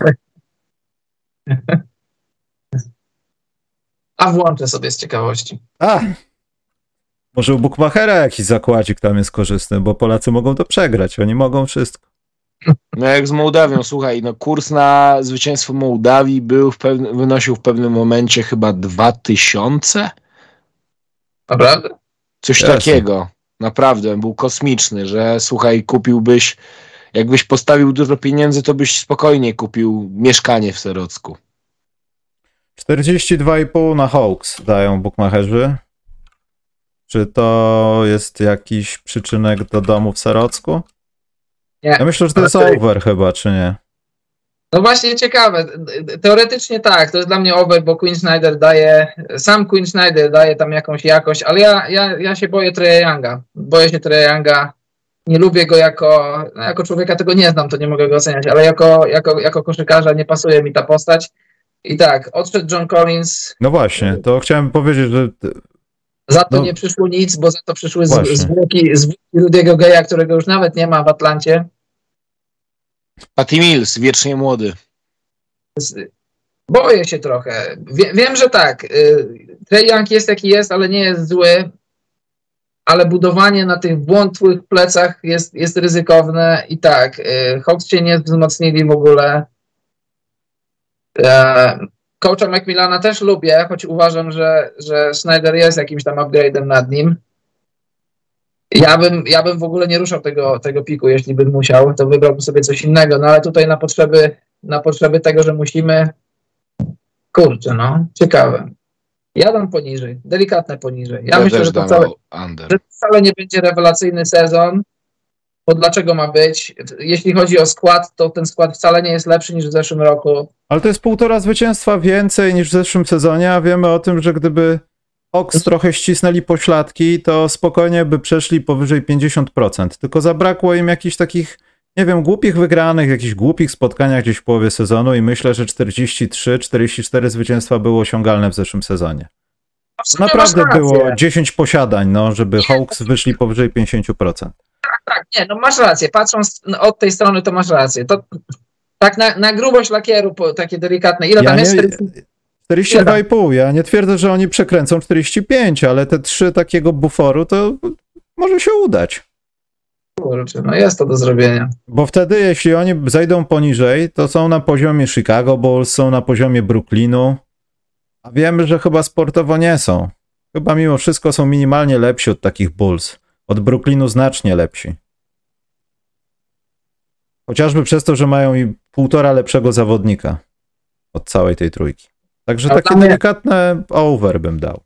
A włączę sobie z ciekawości. A! Może u Bukmachera jakiś zakładzik tam jest korzystny, bo Polacy mogą to przegrać. Oni mogą wszystko. No jak z Mołdawią, słuchaj, no kurs na zwycięstwo Mołdawii był w pewnym, wynosił w pewnym momencie chyba 2000? Naprawdę? Coś Jasne. takiego. Naprawdę, był kosmiczny, że słuchaj, kupiłbyś, jakbyś postawił dużo pieniędzy, to byś spokojnie kupił mieszkanie w Serocku. 42,5 na Hawks dają bukmacherzy. Czy to jest jakiś przyczynek do domu w Serocku? Nie. Ja myślę, że to jest over chyba, czy nie? No właśnie ciekawe. Teoretycznie tak, to jest dla mnie over, bo Queen Snyder daje, sam Queen Snyder daje tam jakąś jakość, ale ja, ja, ja się boję Treya Younga. Boję się Treya Younga. Nie lubię go jako, no jako człowieka, tego nie znam, to nie mogę go oceniać, ale jako, jako, jako koszykarza nie pasuje mi ta postać. I tak, odszedł John Collins. No właśnie, to chciałem powiedzieć, że za to no, nie przyszło nic, bo za to przyszły zwłoki, zwłoki Rudiego Geja, którego już nawet nie ma w Atlancie. Patty Mills, wiecznie młody. Boję się trochę. Wie, wiem, że tak. Y, Trey Young jest jaki jest, ale nie jest zły. Ale budowanie na tych wątłych plecach jest, jest ryzykowne i tak. Y, Hawks się nie wzmocnili w ogóle. Coacha Macmillana też lubię, choć uważam, że, że Snyder jest jakimś tam upgrade'em nad nim. Ja bym, ja bym w ogóle nie ruszał tego, tego piku, jeśli bym musiał, to wybrałbym sobie coś innego, no ale tutaj na potrzeby, na potrzeby tego, że musimy, kurczę, no, ciekawe. Ja dam poniżej, delikatne poniżej. Ja, ja myślę, że to, wcale, że to wcale nie będzie rewelacyjny sezon, bo dlaczego ma być? Jeśli chodzi o skład, to ten skład wcale nie jest lepszy niż w zeszłym roku. Ale to jest półtora zwycięstwa więcej niż w zeszłym sezonie, a wiemy o tym, że gdyby Ox trochę ścisnęli pośladki, to spokojnie by przeszli powyżej 50%. Tylko zabrakło im jakichś takich, nie wiem, głupich wygranych, jakichś głupich spotkaniach gdzieś w połowie sezonu i myślę, że 43-44 zwycięstwa było osiągalne w zeszłym sezonie. Naprawdę było 10 posiadań, no, żeby Hawks wyszli powyżej 50% tak, nie, no masz rację. Patrząc od tej strony, to masz rację. To tak na, na grubość lakieru, takie delikatne. Ile ja tam jest? 42,5. Ja nie twierdzę, że oni przekręcą 45, ale te trzy takiego buforu to może się udać. Kurczę, no jest to do zrobienia. Bo wtedy, jeśli oni zejdą poniżej, to są na poziomie Chicago Bulls, są na poziomie Brooklynu, a wiemy, że chyba sportowo nie są. Chyba mimo wszystko są minimalnie lepsi od takich Bulls. Od Brooklynu znacznie lepsi. Chociażby przez to, że mają i półtora lepszego zawodnika od całej tej trójki. Także takie delikatne over bym dał.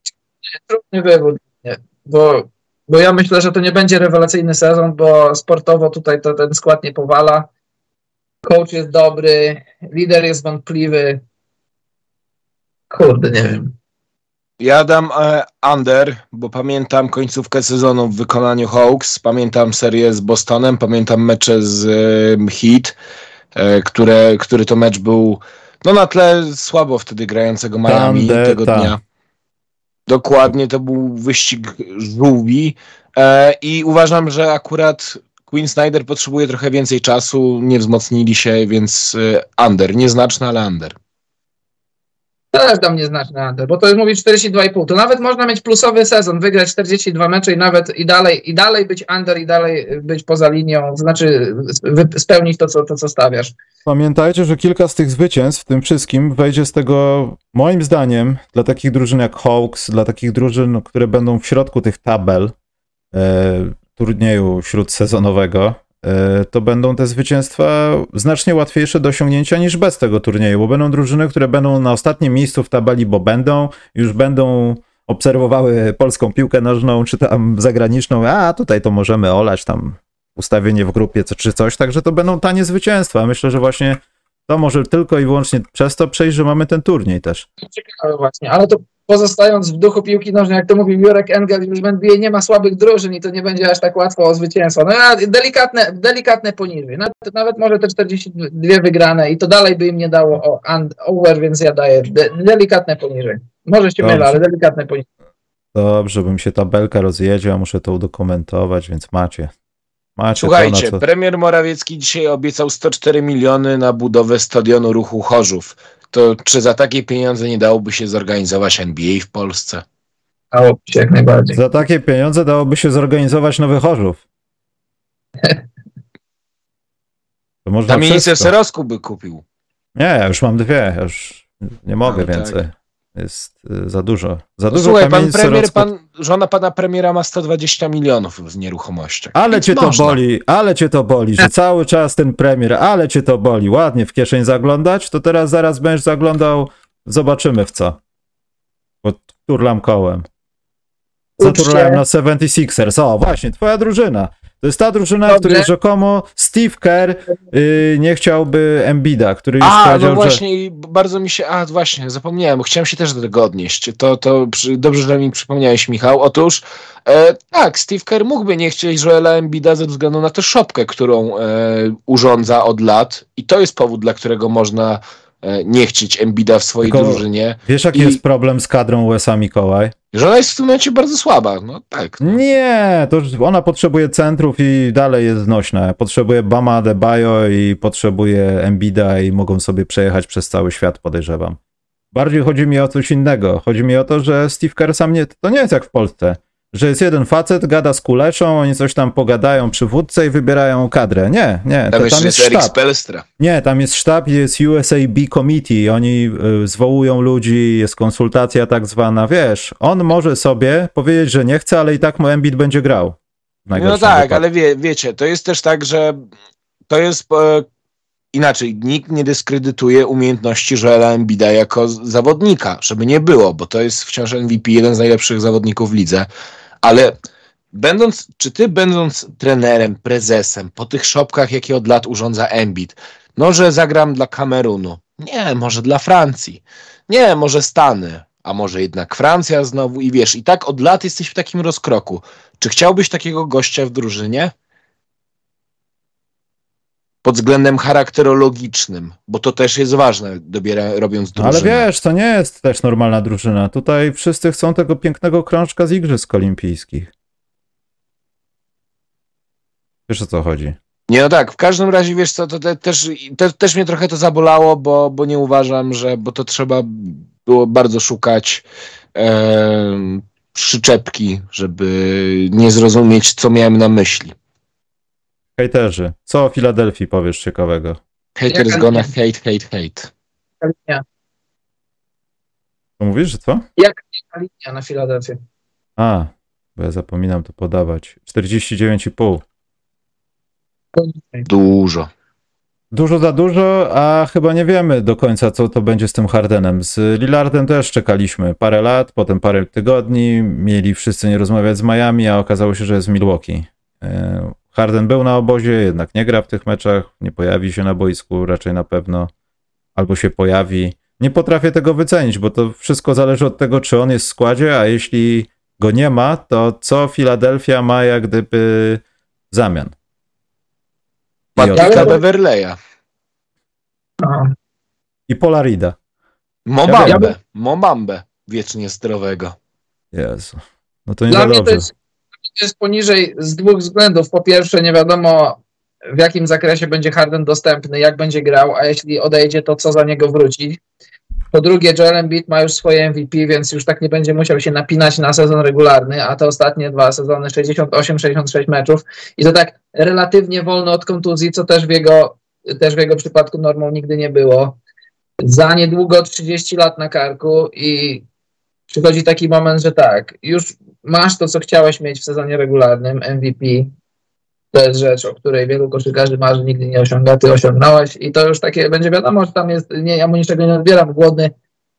Trudny wywód, nie, bo, bo ja myślę, że to nie będzie rewelacyjny sezon, bo sportowo tutaj to ten skład nie powala. Coach jest dobry, lider jest wątpliwy. Kurde, nie wiem. Ja dam e, under, bo pamiętam końcówkę sezonu w wykonaniu Hawks, pamiętam serię z Bostonem, pamiętam mecze z e, Heat, e, które, który to mecz był no na tle słabo wtedy grającego Miami tego ta. dnia. Dokładnie, to był wyścig żółwi e, i uważam, że akurat Queen Snyder potrzebuje trochę więcej czasu, nie wzmocnili się, więc e, under, nieznaczny, ale under. Też dam nieznaczny under, bo to jest mówi 42,5. To nawet można mieć plusowy sezon, wygrać 42 mecze i nawet i dalej, i dalej być under, i dalej być poza linią, znaczy spełnić to co, to, co stawiasz. Pamiętajcie, że kilka z tych zwycięstw w tym wszystkim wejdzie z tego, moim zdaniem, dla takich drużyn jak Hawks, dla takich drużyn, które będą w środku tych tabel e, turnieju śródsezonowego, to będą te zwycięstwa znacznie łatwiejsze do osiągnięcia niż bez tego turnieju, bo będą drużyny, które będą na ostatnim miejscu w tabeli, bo będą, już będą obserwowały polską piłkę nożną, czy tam zagraniczną, a tutaj to możemy olać tam ustawienie w grupie czy coś, także to będą tanie zwycięstwa. Myślę, że właśnie to może tylko i wyłącznie przez to przejść, że mamy ten turniej też. Ciekawe właśnie, ale to pozostając w duchu piłki nożnej, jak to mówił Jurek Engel, już w NBA nie ma słabych drużyn i to nie będzie aż tak łatwo o zwycięstwo. No delikatne, delikatne poniżej. Nawet, nawet może te 42 wygrane i to dalej by im nie dało o, over, więc ja daję de, delikatne poniżej. Może się mylę, ale delikatne poniżej. Dobrze, bym się tabelka rozjedzie, a muszę to udokumentować, więc macie. Macie Słuchajcie, to, co... premier Morawiecki dzisiaj obiecał 104 miliony na budowę stadionu ruchu Chorzów to czy za takie pieniądze nie dałoby się zorganizować NBA w Polsce? Dałoby się jak najbardziej. Za takie pieniądze dałoby się zorganizować Nowy Chorzów. To Kamienicę w Serosku by kupił. Nie, ja już mam dwie, ja już nie mogę no, więcej. Tak jest y, za dużo. Za dużo Słuchaj, pan premier, pan, żona pana premiera ma 120 milionów w nieruchomościach. Ale cię można. to boli, ale cię to boli, że [LAUGHS] cały czas ten premier, ale cię to boli, ładnie w kieszeń zaglądać, to teraz zaraz będziesz zaglądał, zobaczymy w co. Pod turlam kołem. Zaturlałem na 76ers. O, właśnie, twoja drużyna. To jest ta drużyna, Dobrze. w której rzekomo Steve Kerr yy, nie chciałby Embida, który już a, powiedział, no właśnie, że... bardzo mi się, a właśnie, zapomniałem, chciałem się też do tego odnieść. To, to przy, dobrze, że mi przypomniałeś, Michał. Otóż e, tak, Steve Kerr mógłby nie chcieć Joela Embida ze względu na tę szopkę, którą e, urządza od lat i to jest powód, dla którego można nie chcieć Embida w swojej Tylko drużynie. Wiesz, jaki I... jest problem z kadrą USA Mikołaj? Że ona jest w tym momencie bardzo słaba, no tak. No. Nie, to ona potrzebuje centrów i dalej jest znośna. Potrzebuje Bama Debajo i potrzebuje Embida i mogą sobie przejechać przez cały świat, podejrzewam. Bardziej chodzi mi o coś innego. Chodzi mi o to, że Steve Kerr sam nie, to nie jest jak w Polsce że jest jeden facet, gada z kuleszą, oni coś tam pogadają przy wódce i wybierają kadrę. Nie, nie. Tam, to, tam jest, jest sztab. Spelstra. Nie, tam jest sztab, jest USAB Committee, oni y, zwołują ludzi, jest konsultacja tak zwana, wiesz, on może sobie powiedzieć, że nie chce, ale i tak mu Embiid będzie grał. No tak, wypadku. ale wie, wiecie, to jest też tak, że to jest e, inaczej, nikt nie dyskredytuje umiejętności Joela Embida jako zawodnika, żeby nie było, bo to jest wciąż MVP, jeden z najlepszych zawodników w lidze ale będąc, czy ty będąc trenerem, prezesem, po tych szopkach, jakie od lat urządza Embiid, no, że zagram dla Kamerunu, nie, może dla Francji, nie, może Stany, a może jednak Francja znowu i wiesz, i tak od lat jesteś w takim rozkroku. Czy chciałbyś takiego gościa w drużynie? Pod względem charakterologicznym, bo to też jest ważne, dobiera, robiąc drużynę. Ale wiesz, to nie jest też normalna drużyna. Tutaj wszyscy chcą tego pięknego krążka z Igrzysk Olimpijskich. Wiesz o co chodzi? Nie, no tak, w każdym razie, wiesz co, to te, też, te, też mnie trochę to zabolało, bo, bo nie uważam, że, bo to trzeba było bardzo szukać e, przyczepki, żeby nie zrozumieć, co miałem na myśli. Hejterzy, co o Filadelfii powiesz ciekawego? Haters gonna hate, hate, hate. Linia. Co mówisz, że co? Jak linia na Filadelfię? A, bo ja zapominam to podawać. 49,5. Dużo. Dużo za dużo, a chyba nie wiemy do końca, co to będzie z tym Hardenem. Z Lillardem też czekaliśmy parę lat, potem parę tygodni. Mieli wszyscy nie rozmawiać z Miami, a okazało się, że jest w Milwaukee. Harden był na obozie, jednak nie gra w tych meczach, nie pojawi się na boisku raczej na pewno, albo się pojawi. nie potrafię tego wycenić, bo to wszystko zależy od tego, czy on jest w składzie, a jeśli go nie ma, to co Filadelfia ma jak gdyby w zamian? Patricka Beverleya. I Polarida. Momambę. Ja Momambę wiecznie zdrowego. Jezu. No to nie Dla za mnie dobrze. To jest, jest poniżej z dwóch względów. Po pierwsze, nie wiadomo w jakim zakresie będzie Harden dostępny, jak będzie grał, a jeśli odejdzie, to co za niego wróci. Po drugie, Joel Embiid ma już swoje MVP, więc już tak nie będzie musiał się napinać na sezon regularny, a te ostatnie dwa sezony 68-66 meczów i to tak relatywnie wolno od kontuzji, co też w jego, też w jego przypadku normą nigdy nie było. Za niedługo 30 lat na karku i przychodzi taki moment, że tak, już masz to, co chciałeś mieć w sezonie regularnym, MVP, to jest rzecz, o której wielu koszykarzy marzy, nigdy nie osiąga, ty osiągnąłeś i to już takie będzie wiadomo, że tam jest, nie, ja mu niczego nie odbieram, głodny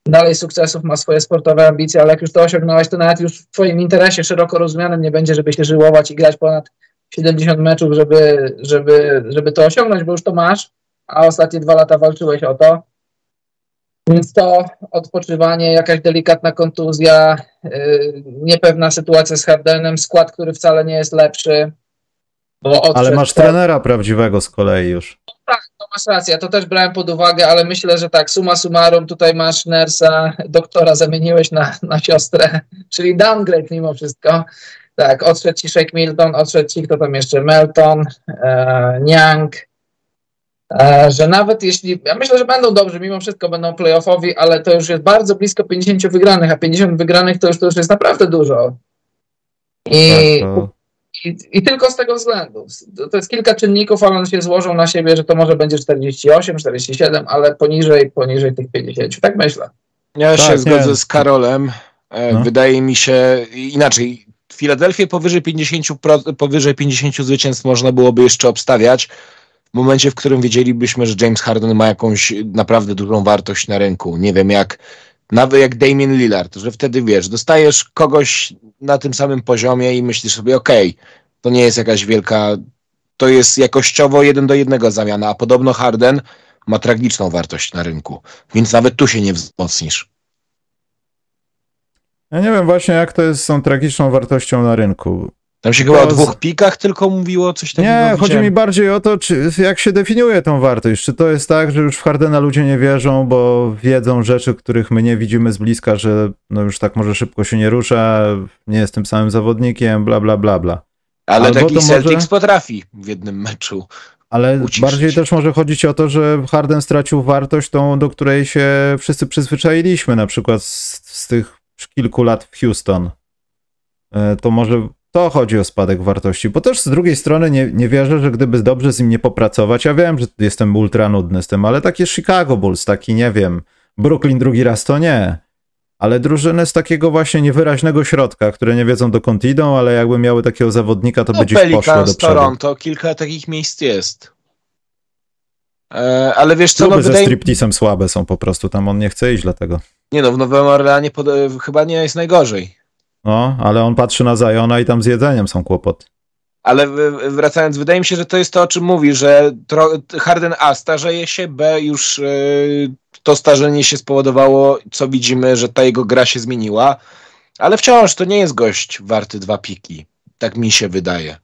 dalej sukcesów, ma swoje sportowe ambicje, ale jak już to osiągnąłeś, to nawet już w twoim interesie szeroko rozumianym nie będzie, żeby się żyłować i grać ponad 70 meczów, żeby, żeby, żeby to osiągnąć, bo już to masz, a ostatnie dwa lata walczyłeś o to. Więc to odpoczywanie, jakaś delikatna kontuzja, yy, niepewna sytuacja z Hardenem, skład, który wcale nie jest lepszy, ale masz trenera prawdziwego z kolei już. Tak, to masz rację, ja to też brałem pod uwagę, ale myślę, że tak, suma summarum, tutaj masz Nersa, doktora zamieniłeś na, na siostrę, czyli downgrade mimo wszystko. Tak, odszedł ci Shake Milton, odszedł ci, kto tam jeszcze, Melton, e, Niang, że nawet jeśli, ja myślę, że będą dobrzy, mimo wszystko będą playoffowi, ale to już jest bardzo blisko 50 wygranych, a 50 wygranych to już, to już jest naprawdę dużo. I tak, to i, I, tylko z tego względu. To jest kilka czynników, ale one się złożą na siebie, że to może będzie 48, 47, ale poniżej, poniżej tych 50. Tak myślę. Ja tak, się zgodzę nie. z Karolem. E, no. Wydaje mi się inaczej. Filadelfię powyżej 50, powyżej 50 zwycięstw można byłoby jeszcze obstawiać momencie, w którym wiedzielibyśmy, że James Harden ma jakąś naprawdę dużą wartość na rynku. Nie wiem, jak nawet jak Damien Lillard, że wtedy wiesz, dostajesz kogoś na tym samym poziomie i myślisz sobie, okej, okay, to nie jest jakaś wielka, to jest jakościowo jeden do jednego zamiana, a podobno Harden ma tragiczną wartość na rynku, więc nawet tu się nie wzmocnisz. Ja nie wiem właśnie, jak to jest z tą tragiczną wartością na rynku. Tam się chyba o dwóch pikach tylko mówiło coś takiego. Nie, chodzi mi bardziej o to, czy, jak się definiuje tą wartość. Czy to jest tak, że już w Hardena ludzie nie wierzą, bo wiedzą rzeczy, których my nie widzimy z bliska, że no już tak może szybko się nie rusza, nie jest tym samym zawodnikiem, bla, bla, bla, bla. Ale Albo taki Celtics może... potrafi w jednym meczu. Ale uciszyć. bardziej też może chodzić o to, że Harden stracił wartość tą, do której się wszyscy przyzwyczailiśmy, na przykład z, z tych kilku lat w Houston. E, to może to chodzi o spadek wartości, bo też z drugiej strony nie, nie wierzę, że gdyby dobrze z nim nie popracować, ja wiem, że jestem ultra nudny z tym, ale takie Chicago Bulls, taki nie wiem, Brooklyn drugi raz to nie, ale drużyny z takiego właśnie niewyraźnego środka, które nie wiedzą dokąd idą, ale jakby miały takiego zawodnika, to no, by gdzieś Pelicans, poszło do przodu. Toronto, kilka takich miejsc jest. E, ale wiesz co, Kluby no, ze wydaje... stripteasem słabe są po prostu, tam on nie chce iść dlatego. Nie no, w Nowym Orleanie pod... chyba nie jest najgorzej. No, ale on patrzy na Zajona i tam z jedzeniem są kłopoty. Ale wracając, wydaje mi się, że to jest to, o czym mówi, że Harden A starzeje się, B już yy, to starzenie się spowodowało, co widzimy, że ta jego gra się zmieniła, ale wciąż to nie jest gość warty dwa piki. Tak mi się wydaje.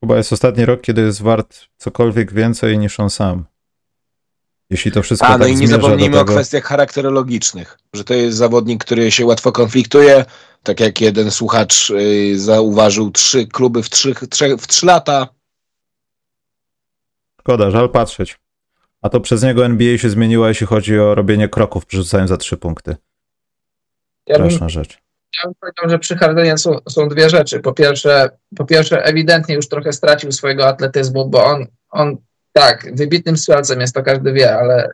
Chyba jest ostatni rok, kiedy jest wart cokolwiek więcej niż on sam. Jeśli to wszystko A, no tak i nie zapomnijmy tego... o kwestiach charakterologicznych, że to jest zawodnik, który się łatwo konfliktuje, tak jak jeden słuchacz yy, zauważył, trzy kluby w trzy, trzech, w trzy lata. Szkoda, żal patrzeć. A to przez niego NBA się zmieniło, jeśli chodzi o robienie kroków, przerzucając za trzy punkty. Straszna ja rzecz. Ja bym powiedział, że przy Hardenie są, są dwie rzeczy. Po pierwsze, po pierwsze, ewidentnie już trochę stracił swojego atletyzmu, bo on, on tak, wybitnym strzelcem jest, to każdy wie, ale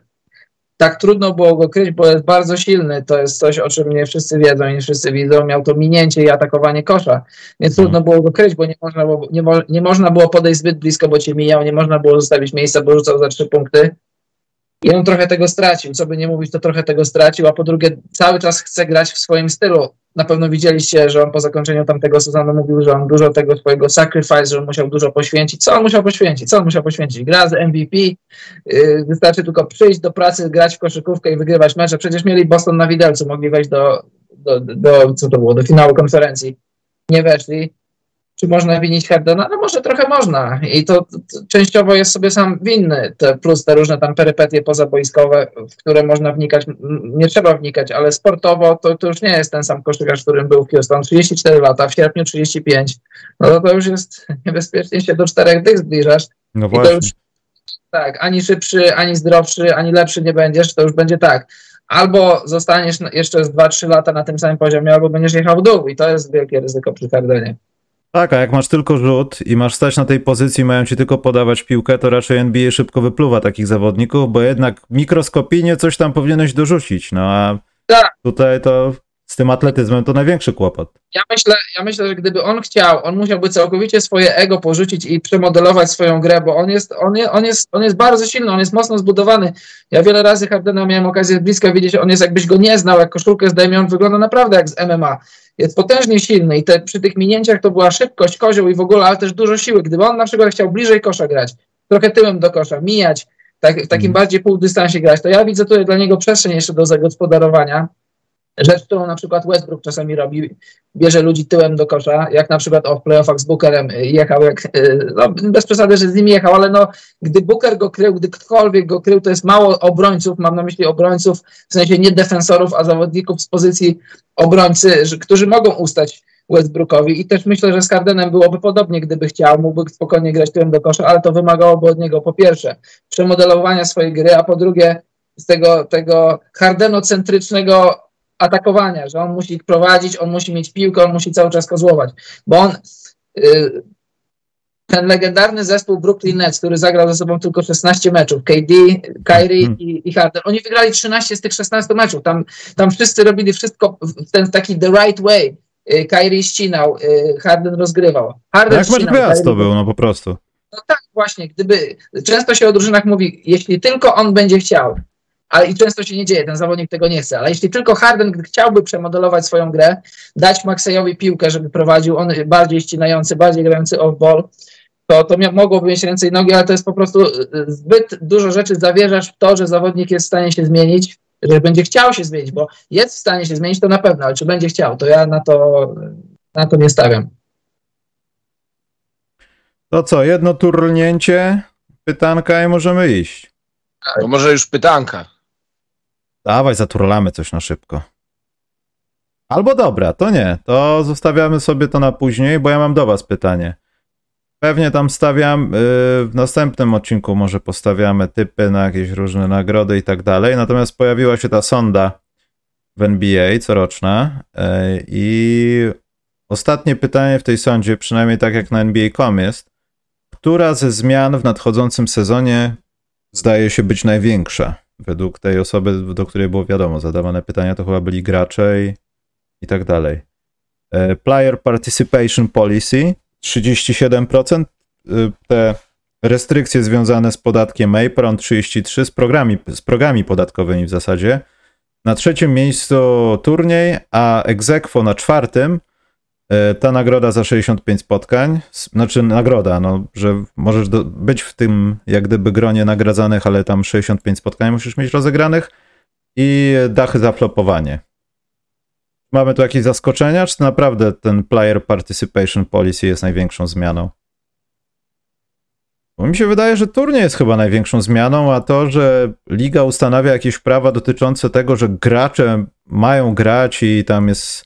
tak trudno było go kryć, bo jest bardzo silny. To jest coś, o czym nie wszyscy wiedzą, nie wszyscy widzą. Miał to minięcie i atakowanie kosza, więc trudno było go kryć, bo nie można było, nie, mo nie można było podejść zbyt blisko, bo cię mijał, nie można było zostawić miejsca, bo rzucał za trzy punkty. I on trochę tego stracił, co by nie mówić, to trochę tego stracił, a po drugie cały czas chce grać w swoim stylu. Na pewno widzieliście, że on po zakończeniu tamtego sezonu mówił, że on dużo tego swojego sacrifice, że musiał dużo poświęcić. Co on musiał poświęcić? Co on musiał poświęcić? Gra z MVP, yy, wystarczy tylko przyjść do pracy, grać w koszykówkę i wygrywać mecze. Przecież mieli Boston na widelcu, mogli wejść do, do, do co to było, do finału konferencji. Nie weszli czy można winić Hardena? No może trochę można i to, to, częściowo jest sobie sam winny, te, plus te różne tam perypetie pozaboiskowe, w które można wnikać, nie trzeba wnikać, ale sportowo to, to już nie jest ten sam koszykarz, którym był w Houston, 34 lata, w sierpniu 35, no to, to już jest [LAUGHS] niebezpiecznie się do czterech dych zbliżasz. No właśnie. Już, tak, ani szybszy, ani zdrowszy, ani lepszy nie będziesz, to już będzie tak albo zostaniesz jeszcze z 2-3 lata na tym samym poziomie, albo będziesz jechał w dół i to jest wielkie ryzyko przy Hardenie. Tak, a jak masz tylko rzut i masz stać na tej pozycji, mają ci tylko podawać piłkę, to raczej NBA szybko wypluwa takich zawodników, bo jednak mikroskopijnie coś tam powinieneś dorzucić. No a tak. tutaj to z tym atletyzmem to największy kłopot. Ja myślę, ja myślę, że gdyby on chciał, on musiałby całkowicie swoje ego porzucić i przemodelować swoją grę, bo on jest, on, jest, on, jest, on jest bardzo silny, on jest mocno zbudowany. Ja wiele razy Hardena miałem okazję z bliska widzieć, on jest jakbyś go nie znał, jak koszulkę zdejmie, on wygląda naprawdę jak z MMA. Jest potężnie silny i te, przy tych minięciach to była szybkość, kozioł i w ogóle, ale też dużo siły. Gdyby on na przykład chciał bliżej kosza grać, trochę tyłem do kosza, mijać, tak, w takim mm. bardziej półdystansie grać, to ja widzę tutaj dla niego przestrzeń jeszcze do zagospodarowania Rzecz, którą na przykład Westbrook czasami robi, bierze ludzi tyłem do kosza, jak na przykład o w playoffach z Bookerem jechał, jak, y, no, bez przesady, że z nim jechał, ale no, gdy Booker go krył, gdy ktokolwiek go krył, to jest mało obrońców, mam na myśli obrońców, w sensie nie defensorów, a zawodników z pozycji obrońcy, że, którzy mogą ustać Westbrookowi. I też myślę, że z Hardenem byłoby podobnie, gdyby chciał, mógłby spokojnie grać tyłem do kosza, ale to wymagałoby od niego po pierwsze przemodelowania swojej gry, a po drugie z tego, tego hardenocentrycznego atakowania, że on musi prowadzić, on musi mieć piłkę, on musi cały czas kozłować, bo on y, ten legendarny zespół Brooklyn Nets, który zagrał ze sobą tylko 16 meczów, KD, Kyrie hmm. i, i Harden, oni wygrali 13 z tych 16 meczów, tam, tam wszyscy robili wszystko w ten taki the right way, y, Kyrie ścinał, y, Harden rozgrywał. Harden Jak masz gwiazd to był, no po prostu. No tak, właśnie, gdyby, często się o drużynach mówi, jeśli tylko on będzie chciał, ale i często się nie dzieje, ten zawodnik tego nie chce, ale jeśli tylko Harden chciałby przemodelować swoją grę, dać Maxeyowi piłkę, żeby prowadził, on bardziej ścinający, bardziej grający off-ball, to, to mogłoby mieć ręce i nogi, ale to jest po prostu y, zbyt dużo rzeczy zawierzasz w to, że zawodnik jest w stanie się zmienić, że będzie chciał się zmienić, bo jest w stanie się zmienić, to na pewno, ale czy będzie chciał, to ja na to, na to nie stawiam. To co, jedno turlnięcie, pytanka i możemy iść. To może już pytanka. Dawaj, zaturlamy coś na szybko. Albo dobra, to nie. To zostawiamy sobie to na później, bo ja mam do Was pytanie. Pewnie tam stawiam, yy, w następnym odcinku może postawiamy typy na jakieś różne nagrody i tak dalej. Natomiast pojawiła się ta sonda w NBA coroczna yy, i ostatnie pytanie w tej sądzie, przynajmniej tak jak na NBA.com jest, która ze zmian w nadchodzącym sezonie zdaje się być największa? Według tej osoby, do której było wiadomo, zadawane pytania to chyba byli gracze i, i tak dalej. E, player Participation Policy 37%, e, te restrykcje związane z podatkiem Apron 33, z programami, z programami podatkowymi w zasadzie. Na trzecim miejscu turniej, a Exequo na czwartym ta nagroda za 65 spotkań, znaczy nagroda, no, że możesz do, być w tym jak gdyby gronie nagradzanych, ale tam 65 spotkań musisz mieć rozegranych i dachy za flopowanie. Mamy tu jakieś zaskoczenia, czy naprawdę ten player participation policy jest największą zmianą? Bo mi się wydaje, że turniej jest chyba największą zmianą, a to, że liga ustanawia jakieś prawa dotyczące tego, że gracze mają grać i tam jest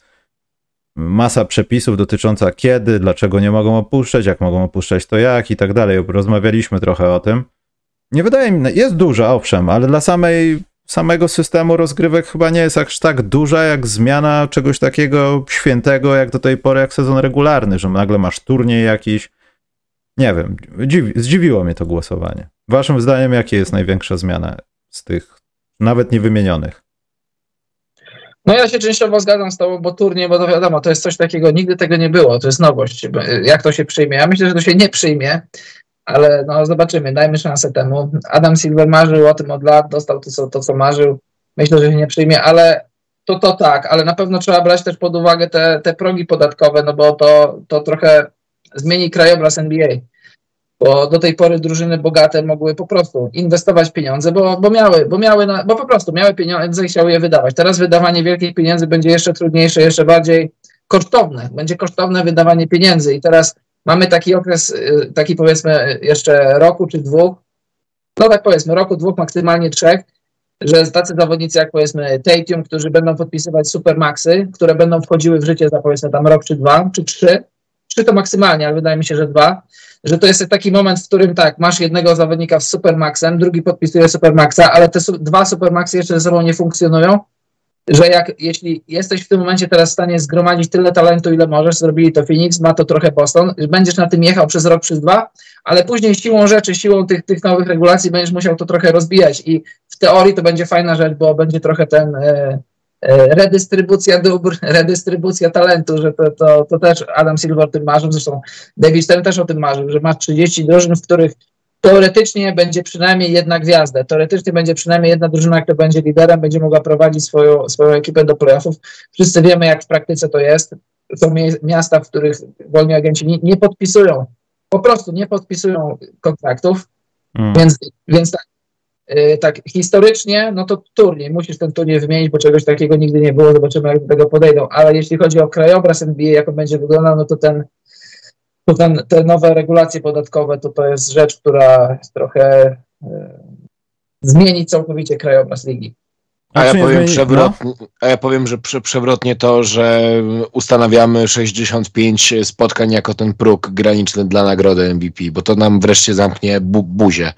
masa przepisów dotycząca kiedy, dlaczego nie mogą opuszczać, jak mogą opuszczać, to jak i tak dalej. Rozmawialiśmy trochę o tym. Nie wydaje mi się, jest duża, owszem, ale dla samej, samego systemu rozgrywek chyba nie jest aż tak duża, jak zmiana czegoś takiego świętego, jak do tej pory, jak sezon regularny, że nagle masz turniej jakiś. Nie wiem, dziwi, zdziwiło mnie to głosowanie. Waszym zdaniem, jakie jest największa zmiana z tych nawet niewymienionych? No ja się częściowo zgadzam z tobą, bo turniej, bo to wiadomo, to jest coś takiego, nigdy tego nie było, to jest nowość. Jak to się przyjmie? Ja myślę, że to się nie przyjmie, ale no zobaczymy, dajmy szansę temu. Adam Silver marzył o tym od lat, dostał to, co, to, co marzył. Myślę, że się nie przyjmie, ale to to tak, ale na pewno trzeba brać też pod uwagę te, te progi podatkowe, no bo to, to trochę zmieni krajobraz NBA. Bo do tej pory drużyny bogate mogły po prostu inwestować pieniądze, bo, bo miały, bo miały, na, bo po prostu miały pieniądze i chciały je wydawać. Teraz wydawanie wielkich pieniędzy będzie jeszcze trudniejsze, jeszcze bardziej kosztowne. Będzie kosztowne wydawanie pieniędzy i teraz mamy taki okres, y, taki powiedzmy jeszcze roku czy dwóch, no tak powiedzmy roku, dwóch, maksymalnie trzech, że tacy zawodnicy jak powiedzmy Tatum, którzy będą podpisywać supermaxy, które będą wchodziły w życie za powiedzmy tam rok czy dwa, czy trzy, trzy to maksymalnie, ale wydaje mi się, że dwa, że to jest taki moment, w którym tak, masz jednego zawodnika z supermaxem, drugi podpisuje supermaxa, ale te su dwa supermaxy jeszcze ze sobą nie funkcjonują, że jak, jeśli jesteś w tym momencie teraz w stanie zgromadzić tyle talentu, ile możesz, zrobili to Phoenix, ma to trochę Boston, będziesz na tym jechał przez rok, przez dwa, ale później siłą rzeczy, siłą tych, tych nowych regulacji będziesz musiał to trochę rozbijać i w teorii to będzie fajna rzecz, bo będzie trochę ten e, redystrybucja dóbr, [LAUGHS] redystrybucja talentu, że to, to, to też Adam Silver o tym marzył, zresztą David Stern też o tym marzył, że masz 30 drużyn, w których teoretycznie będzie przynajmniej jedna gwiazda. Teoretycznie będzie przynajmniej jedna drużyna, która będzie liderem, będzie mogła prowadzić swoją, swoją ekipę do playoffów. Wszyscy wiemy, jak w praktyce to jest. Są miasta, w których wolni agenci nie, nie podpisują, po prostu nie podpisują kontraktów, mm. więc, więc tak, tak historycznie, no to turniej, musisz ten turniej wymienić, bo czegoś takiego nigdy nie było, zobaczymy, jak do tego podejdą, ale jeśli chodzi o krajobraz NBA, jak on będzie wyglądał, no to ten to ten, te nowe regulacje podatkowe to to jest rzecz, która trochę e, zmieni całkowicie krajobraz ligi. A ja, powiem przewrotnie, no? a ja powiem, że prze, przewrotnie to, że ustanawiamy 65 spotkań jako ten próg graniczny dla nagrody MVP, bo to nam wreszcie zamknie bu buzię, e,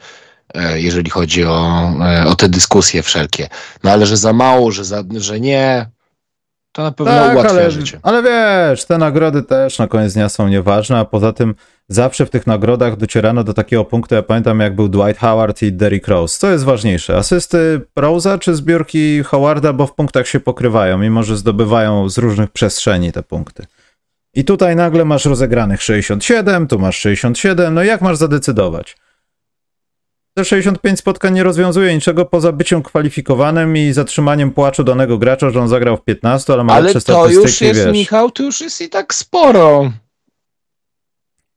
jeżeli chodzi o, e, o te dyskusje wszelkie. No ale że za mało, że, za, że nie, to na pewno tak, ułatwia ale, życie. Ale wiesz, te nagrody też na koniec dnia są nieważne, a poza tym zawsze w tych nagrodach docierano do takiego punktu, ja pamiętam jak był Dwight Howard i Derrick Rose. Co jest ważniejsze, asysty Rose'a czy zbiórki Howarda, bo w punktach się pokrywają, mimo że zdobywają z różnych przestrzeni te punkty. I tutaj nagle masz rozegranych 67, tu masz 67, no jak masz zadecydować? Te 65 spotkań nie rozwiązuje niczego poza byciem kwalifikowanym i zatrzymaniem płaczu danego gracza, że on zagrał w 15, ale ma ale lepsze statystyki, Ale to już jest, wiesz. Michał, to już jest i tak sporo.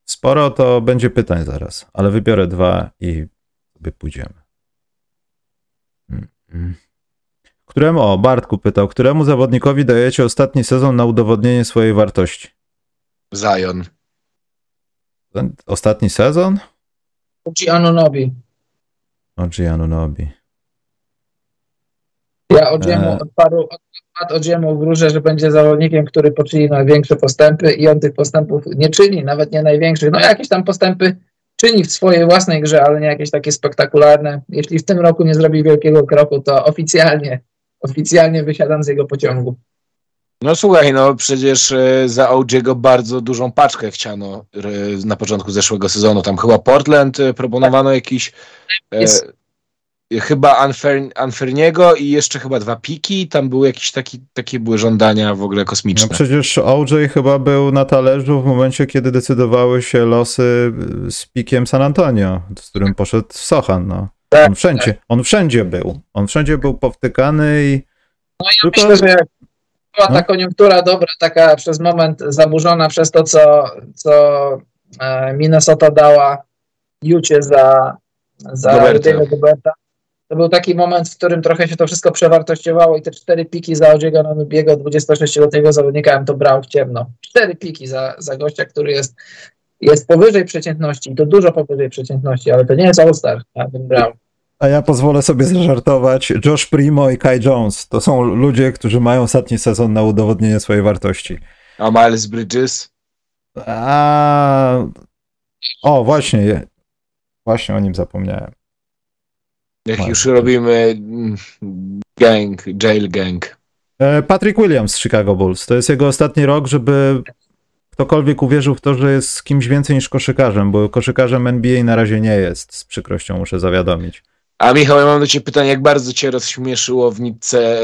Sporo to będzie pytań zaraz, ale wybiorę dwa i sobie pójdziemy. Któremu, o, Bartku pytał, któremu zawodnikowi dajecie ostatni sezon na udowodnienie swojej wartości? Zion. Ostatni sezon? Ci Anunobi. OG Anunobi. Ja Odziemu e... od paru lat Odziemu wróżę, że będzie zawodnikiem, który poczyni największe postępy i on tych postępów nie czyni, nawet nie największych. No jakieś tam postępy czyni w swojej własnej grze, ale nie jakieś takie spektakularne. Jeśli w tym roku nie zrobi wielkiego kroku, to oficjalnie, oficjalnie wysiadam z jego pociągu. No słuchaj, no przecież e, za OG'ego bardzo dużą paczkę chciano e, na początku zeszłego sezonu. Tam chyba Portland e, proponowano jakiś Jest... e, chyba Unfair, Unfairniego i jeszcze chyba dwa piki. Tam były jakieś taki, takie były żądania w ogóle kosmiczne. No przecież OJ chyba był na talerzu w momencie, kiedy decydowały się losy z pikiem San Antonio, z którym poszedł Sochan. No. Tak, on wszędzie, tak. on wszędzie był. On wszędzie był powtykany i no ja Tylko... myślę, że jak była ta no. koniunktura dobra, taka przez moment zaburzona przez to, co, co e, Minnesota dała Jucie za, za Roberta. To był taki moment, w którym trochę się to wszystko przewartościowało i te cztery piki za Odziego Nonubiego, 26-letniego zawodnika, ja bym to brał w ciemno. Cztery piki za, za gościa, który jest, jest powyżej przeciętności i to dużo powyżej przeciętności, ale to nie jest All-Star, ja bym brał. A ja pozwolę sobie zażartować. Josh Primo i Kai Jones to są ludzie, którzy mają ostatni sezon na udowodnienie swojej wartości. A Miles Bridges? A... O, właśnie. Właśnie o nim zapomniałem. Jak Miles już robimy mm, gang, jail gang. E, Patrick Williams z Chicago Bulls. To jest jego ostatni rok, żeby ktokolwiek uwierzył w to, że jest kimś więcej niż koszykarzem, bo koszykarzem NBA na razie nie jest. Z przykrością muszę zawiadomić. A Michał, ja mam do Ciebie pytanie, jak bardzo Cię rozśmieszyło w nitce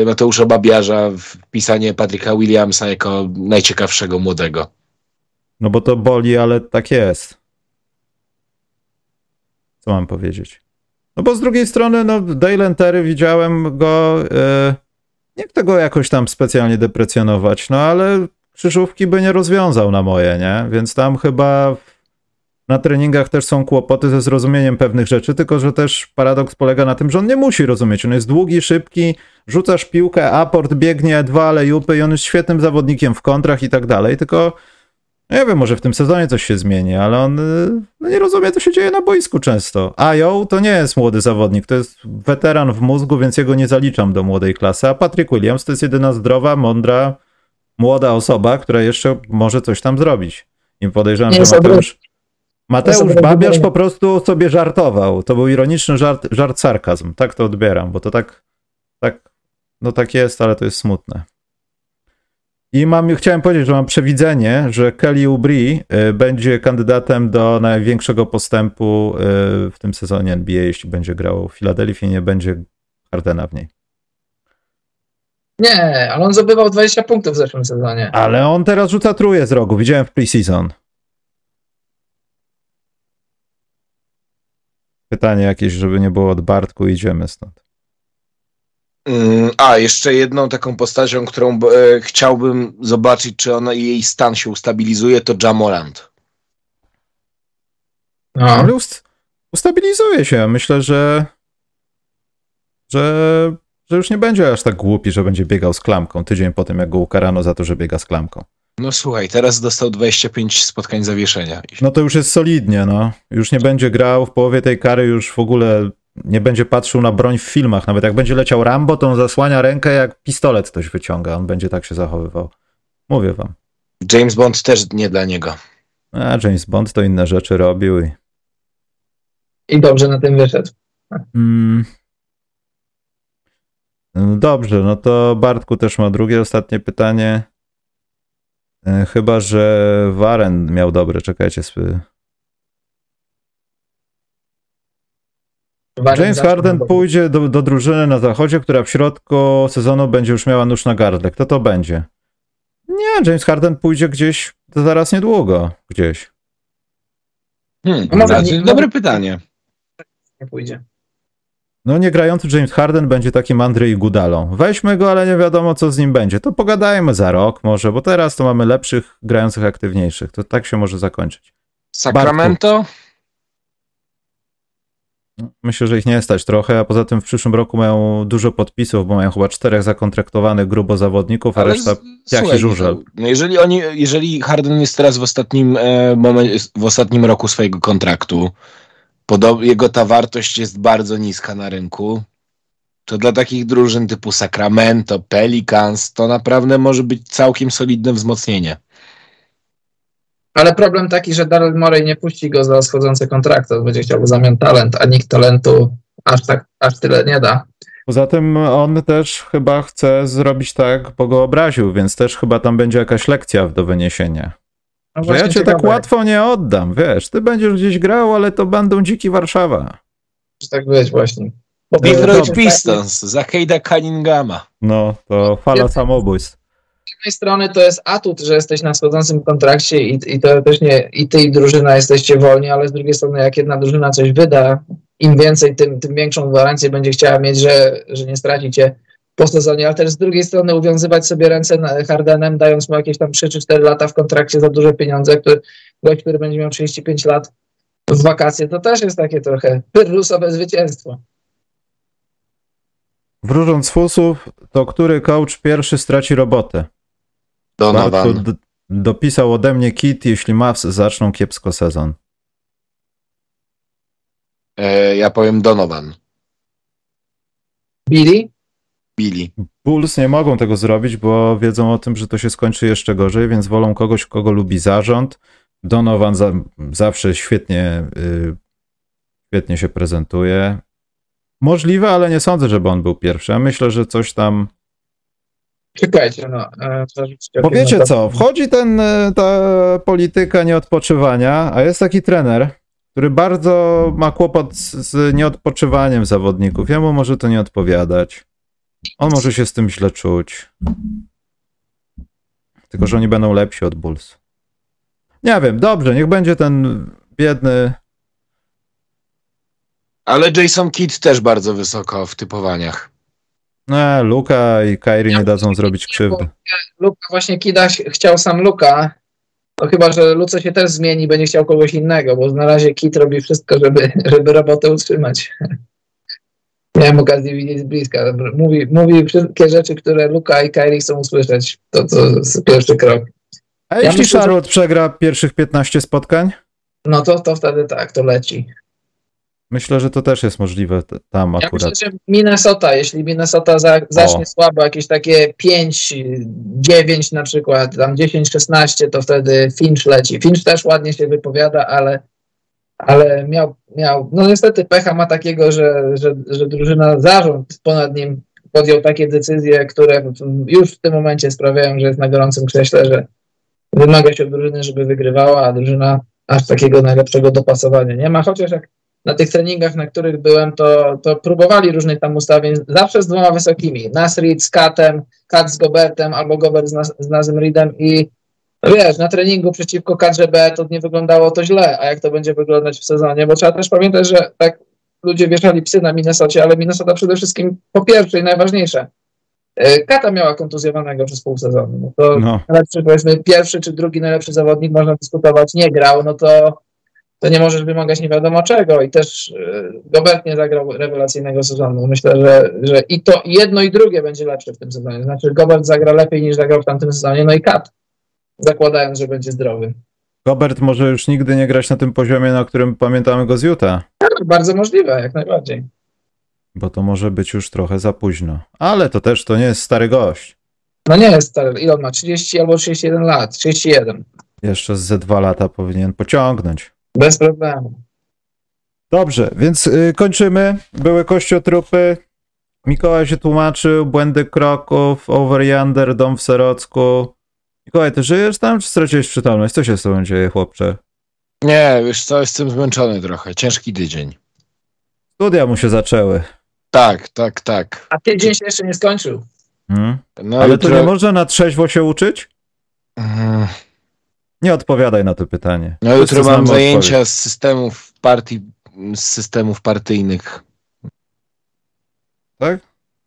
e, Mateusza Babiarza wpisanie Patryka Williamsa jako najciekawszego młodego? No bo to boli, ale tak jest. Co mam powiedzieć? No bo z drugiej strony, no Dale Terry widziałem go, e, nie chcę go jakoś tam specjalnie deprecjonować, no ale krzyżówki by nie rozwiązał na moje, nie? Więc tam chyba na treningach też są kłopoty ze zrozumieniem pewnych rzeczy, tylko że też paradoks polega na tym, że on nie musi rozumieć. On jest długi, szybki, rzucasz piłkę, aport, biegnie, dwa alejupy i on jest świetnym zawodnikiem w kontrach i tak dalej, tylko nie wiem, może w tym sezonie coś się zmieni, ale on no nie rozumie, co się dzieje na boisku często. Ajo to nie jest młody zawodnik, to jest weteran w mózgu, więc jego nie zaliczam do młodej klasy, a Patrick Williams to jest jedyna zdrowa, mądra, młoda osoba, która jeszcze może coś tam zrobić. I podejrzewam, nie że Mateusz, Mateusz Babiarz po prostu sobie żartował. To był ironiczny żart, żart sarkazm. Tak to odbieram, bo to tak, tak, no tak jest, ale to jest smutne. I mam, chciałem powiedzieć, że mam przewidzenie, że Kelly Oubre y, będzie kandydatem do największego postępu y, w tym sezonie NBA, jeśli będzie grał w Filadelfii, nie będzie Hardena w niej. Nie, ale on zdobywał 20 punktów w zeszłym sezonie. Ale on teraz rzuca truje z rogu, widziałem w preseason. Pytanie jakieś, żeby nie było od Bartku, idziemy stąd. Mm, a, jeszcze jedną taką postacią, którą e, chciałbym zobaczyć, czy ona jej stan się ustabilizuje, to Jamorant. No. Ale ust ustabilizuje się. Myślę, że, że że już nie będzie aż tak głupi, że będzie biegał z klamką tydzień po tym, jak go ukarano za to, że biega z klamką. No słuchaj, teraz dostał 25 spotkań zawieszenia. No to już jest solidnie, no. Już nie będzie grał w połowie tej kary, już w ogóle nie będzie patrzył na broń w filmach. Nawet jak będzie leciał Rambo, to on zasłania rękę, jak pistolet ktoś wyciąga. On będzie tak się zachowywał. Mówię wam. James Bond też nie dla niego. A James Bond to inne rzeczy robił i... I dobrze na tym wyszedł. Mm. No dobrze, no to Bartku też ma drugie, ostatnie pytanie. E, chyba, że Waren miał dobre, czekajcie. James Harden pójdzie do, do drużyny na zachodzie, która w środku sezonu będzie już miała nóż na gardle. Kto to będzie? Nie, James Harden pójdzie gdzieś to zaraz niedługo. Gdzieś. Hmm, znaczy, dobre pytanie. Nie pójdzie. No nie grający James Harden będzie takim Andrzej Gudalą. Weźmy go, ale nie wiadomo co z nim będzie. To pogadajmy za rok może, bo teraz to mamy lepszych, grających aktywniejszych. To tak się może zakończyć. Sacramento? Myślę, że ich nie stać trochę, a poza tym w przyszłym roku mają dużo podpisów, bo mają chyba czterech zakontraktowanych grubo zawodników, a Ale reszta jak i żużel. No jeżeli, oni, jeżeli Harden jest teraz w ostatnim, e, w ostatnim roku swojego kontraktu, Podob jego ta wartość jest bardzo niska na rynku. To dla takich drużyn typu Sacramento, Pelicans, to naprawdę może być całkiem solidne wzmocnienie. Ale problem taki, że Daryl Morey nie puści go za schodzący kontrakt, to będzie chciał w zamian talent, a nikt talentu aż, tak, aż tyle nie da. Poza tym on też chyba chce zrobić tak, bo go obraził, więc też chyba tam będzie jakaś lekcja do wyniesienia. No że ja cię tak łatwo nie oddam, wiesz, ty będziesz gdzieś grał, ale to będą dziki Warszawa. Może tak być właśnie. Detroit Pistons, za Hejda Cunninghama. No, to fala samobójstw. Z jednej strony to jest atut, że jesteś na schodzącym kontrakcie i, i teoretycznie i ty i drużyna jesteście wolni, ale z drugiej strony jak jedna drużyna coś wyda, im więcej, tym, tym większą gwarancję będzie chciała mieć, że, że nie stracicie po sezonie, ale też z drugiej strony uwiązywać sobie ręce Hardenem, dając mu jakieś tam 3 czy 4 lata w kontrakcie za duże pieniądze, który, gość, który będzie miał 35 lat w wakacje, to też jest takie trochę pyrrusowe zwycięstwo. Wróżąc fusów, to który coach pierwszy straci robotę? Donovan. dopisał ode mnie kit, jeśli Mavs zaczną kiepsko sezon. E, ja powiem Donovan. Billy? Billy. Bulls nie mogą tego zrobić, bo wiedzą o tym, że to się skończy jeszcze gorzej, więc wolą kogoś, kogo lubi zarząd. Donovan za, zawsze świetnie, yy, świetnie się prezentuje. Możliwe, ale nie sądzę, żeby on był pierwszy. Ja myślę, że coś tam. Czekajcie, no. E, bo wiecie co, wchodzi ten, e, ta polityka nieodpoczywania, a jest taki trener, który bardzo ma kłopot z, z nieodpoczywaniem zawodników. Jemu może to nie odpowiadać. On może się z tym źle czuć. Tylko, że oni będą lepsi od Bulls. Nie wiem, dobrze, niech będzie ten biedny Ale Jason Kidd też bardzo wysoko w typowaniach. No, Luka i Kairi nie dadzą zrobić krzywdy. Luka właśnie Kida chciał sam Luka. No chyba, że Luce się też zmieni, będzie chciał kogoś innego, bo na razie Kit robi wszystko, żeby, żeby robotę utrzymać. Miałem okazję widzieć z bliska. Mówi, mówi wszystkie rzeczy, które Luka i Kairi chcą usłyszeć. To, to jest pierwszy krok. A jeśli myślę, Charlotte że... przegra pierwszych 15 spotkań? No to, to wtedy tak, to leci. Myślę, że to też jest możliwe tam ja akurat. Myślę, że Minnesota, jeśli Minnesota za, zacznie o. słabo, jakieś takie 5, 9 na przykład, tam 10, 16, to wtedy Finch leci. Finch też ładnie się wypowiada, ale, ale miał, miał, no niestety pecha ma takiego, że, że, że drużyna, zarząd ponad nim podjął takie decyzje, które już w tym momencie sprawiają, że jest na gorącym krześle, że wymaga się od drużyny, żeby wygrywała, a drużyna aż takiego najlepszego dopasowania nie ma, chociaż jak na tych treningach, na których byłem, to, to próbowali różnych tam ustawień, zawsze z dwoma wysokimi, Nasrid z Katem, Kat z Gobertem, albo Gobert z, Nas, z Nazem i no wiesz, na treningu przeciwko kadrze B to nie wyglądało to źle, a jak to będzie wyglądać w sezonie, bo trzeba też pamiętać, że tak ludzie wieszali psy na Minnesocie, ale Minnesota przede wszystkim po pierwsze i najważniejsze, e, Kata miała kontuzjowanego przez pół sezonu. No to no. najlepszy, powiedzmy, pierwszy czy drugi najlepszy zawodnik, można dyskutować, nie grał, no to to nie możesz wymagać nie wiadomo czego i też e, Gobert nie zagrał rewelacyjnego sezonu. Myślę, że, że i to jedno i drugie będzie lepsze w tym sezonie. Znaczy Gobert zagra lepiej niż zagrał w tamtym sezonie, no i Kat, zakładając, że będzie zdrowy. Gobert może już nigdy nie grać na tym poziomie, na którym pamiętamy go z Utah. Tak, bardzo możliwe, jak najbardziej. Bo to może być już trochę za późno. Ale to też to nie jest stary gość. No nie jest stary. Ile on ma? 30 albo 31 lat? 31. Jeszcze ze dwa lata powinien pociągnąć. Bez problemu. Dobrze, więc y, kończymy. Były kościotrupy. Mikołaj się tłumaczył, błędy kroków, over yonder, dom w Serocku. Mikołaj, ty żyjesz tam, czy straciłeś przytomność? Co się z tobą dzieje, chłopcze? Nie, wiesz co, jestem zmęczony trochę. Ciężki tydzień. Studia mu się zaczęły. Tak, tak, tak. A tydzień się jeszcze nie skończył. Hmm? No Ale jutro... to nie można na trzeźwo się uczyć? Hmm. Nie odpowiadaj na to pytanie. No jutro mam zajęcia z systemów partii, z systemów partyjnych. Tak?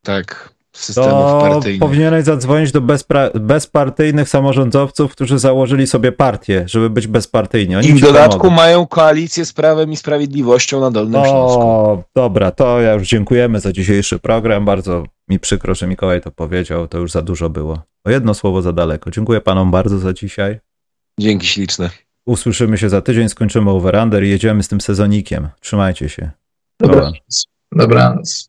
Tak, systemów to partyjnych. powinieneś zadzwonić do bezpra- bezpartyjnych samorządowców, którzy założyli sobie partię, żeby być bezpartyjni. Oni I w dodatku pomogą. mają koalicję z Prawem i Sprawiedliwością na Dolnym o, Śląsku. O, dobra, to ja już dziękujemy za dzisiejszy program. Bardzo mi przykro, że Mikołaj to powiedział. To już za dużo było. O jedno słowo za daleko. Dziękuję panom bardzo za dzisiaj. Dzięki śliczne. Usłyszymy się za tydzień, skończymy over under i jedziemy z tym sezonikiem. Trzymajcie się. Dobranoc. Dobranoc.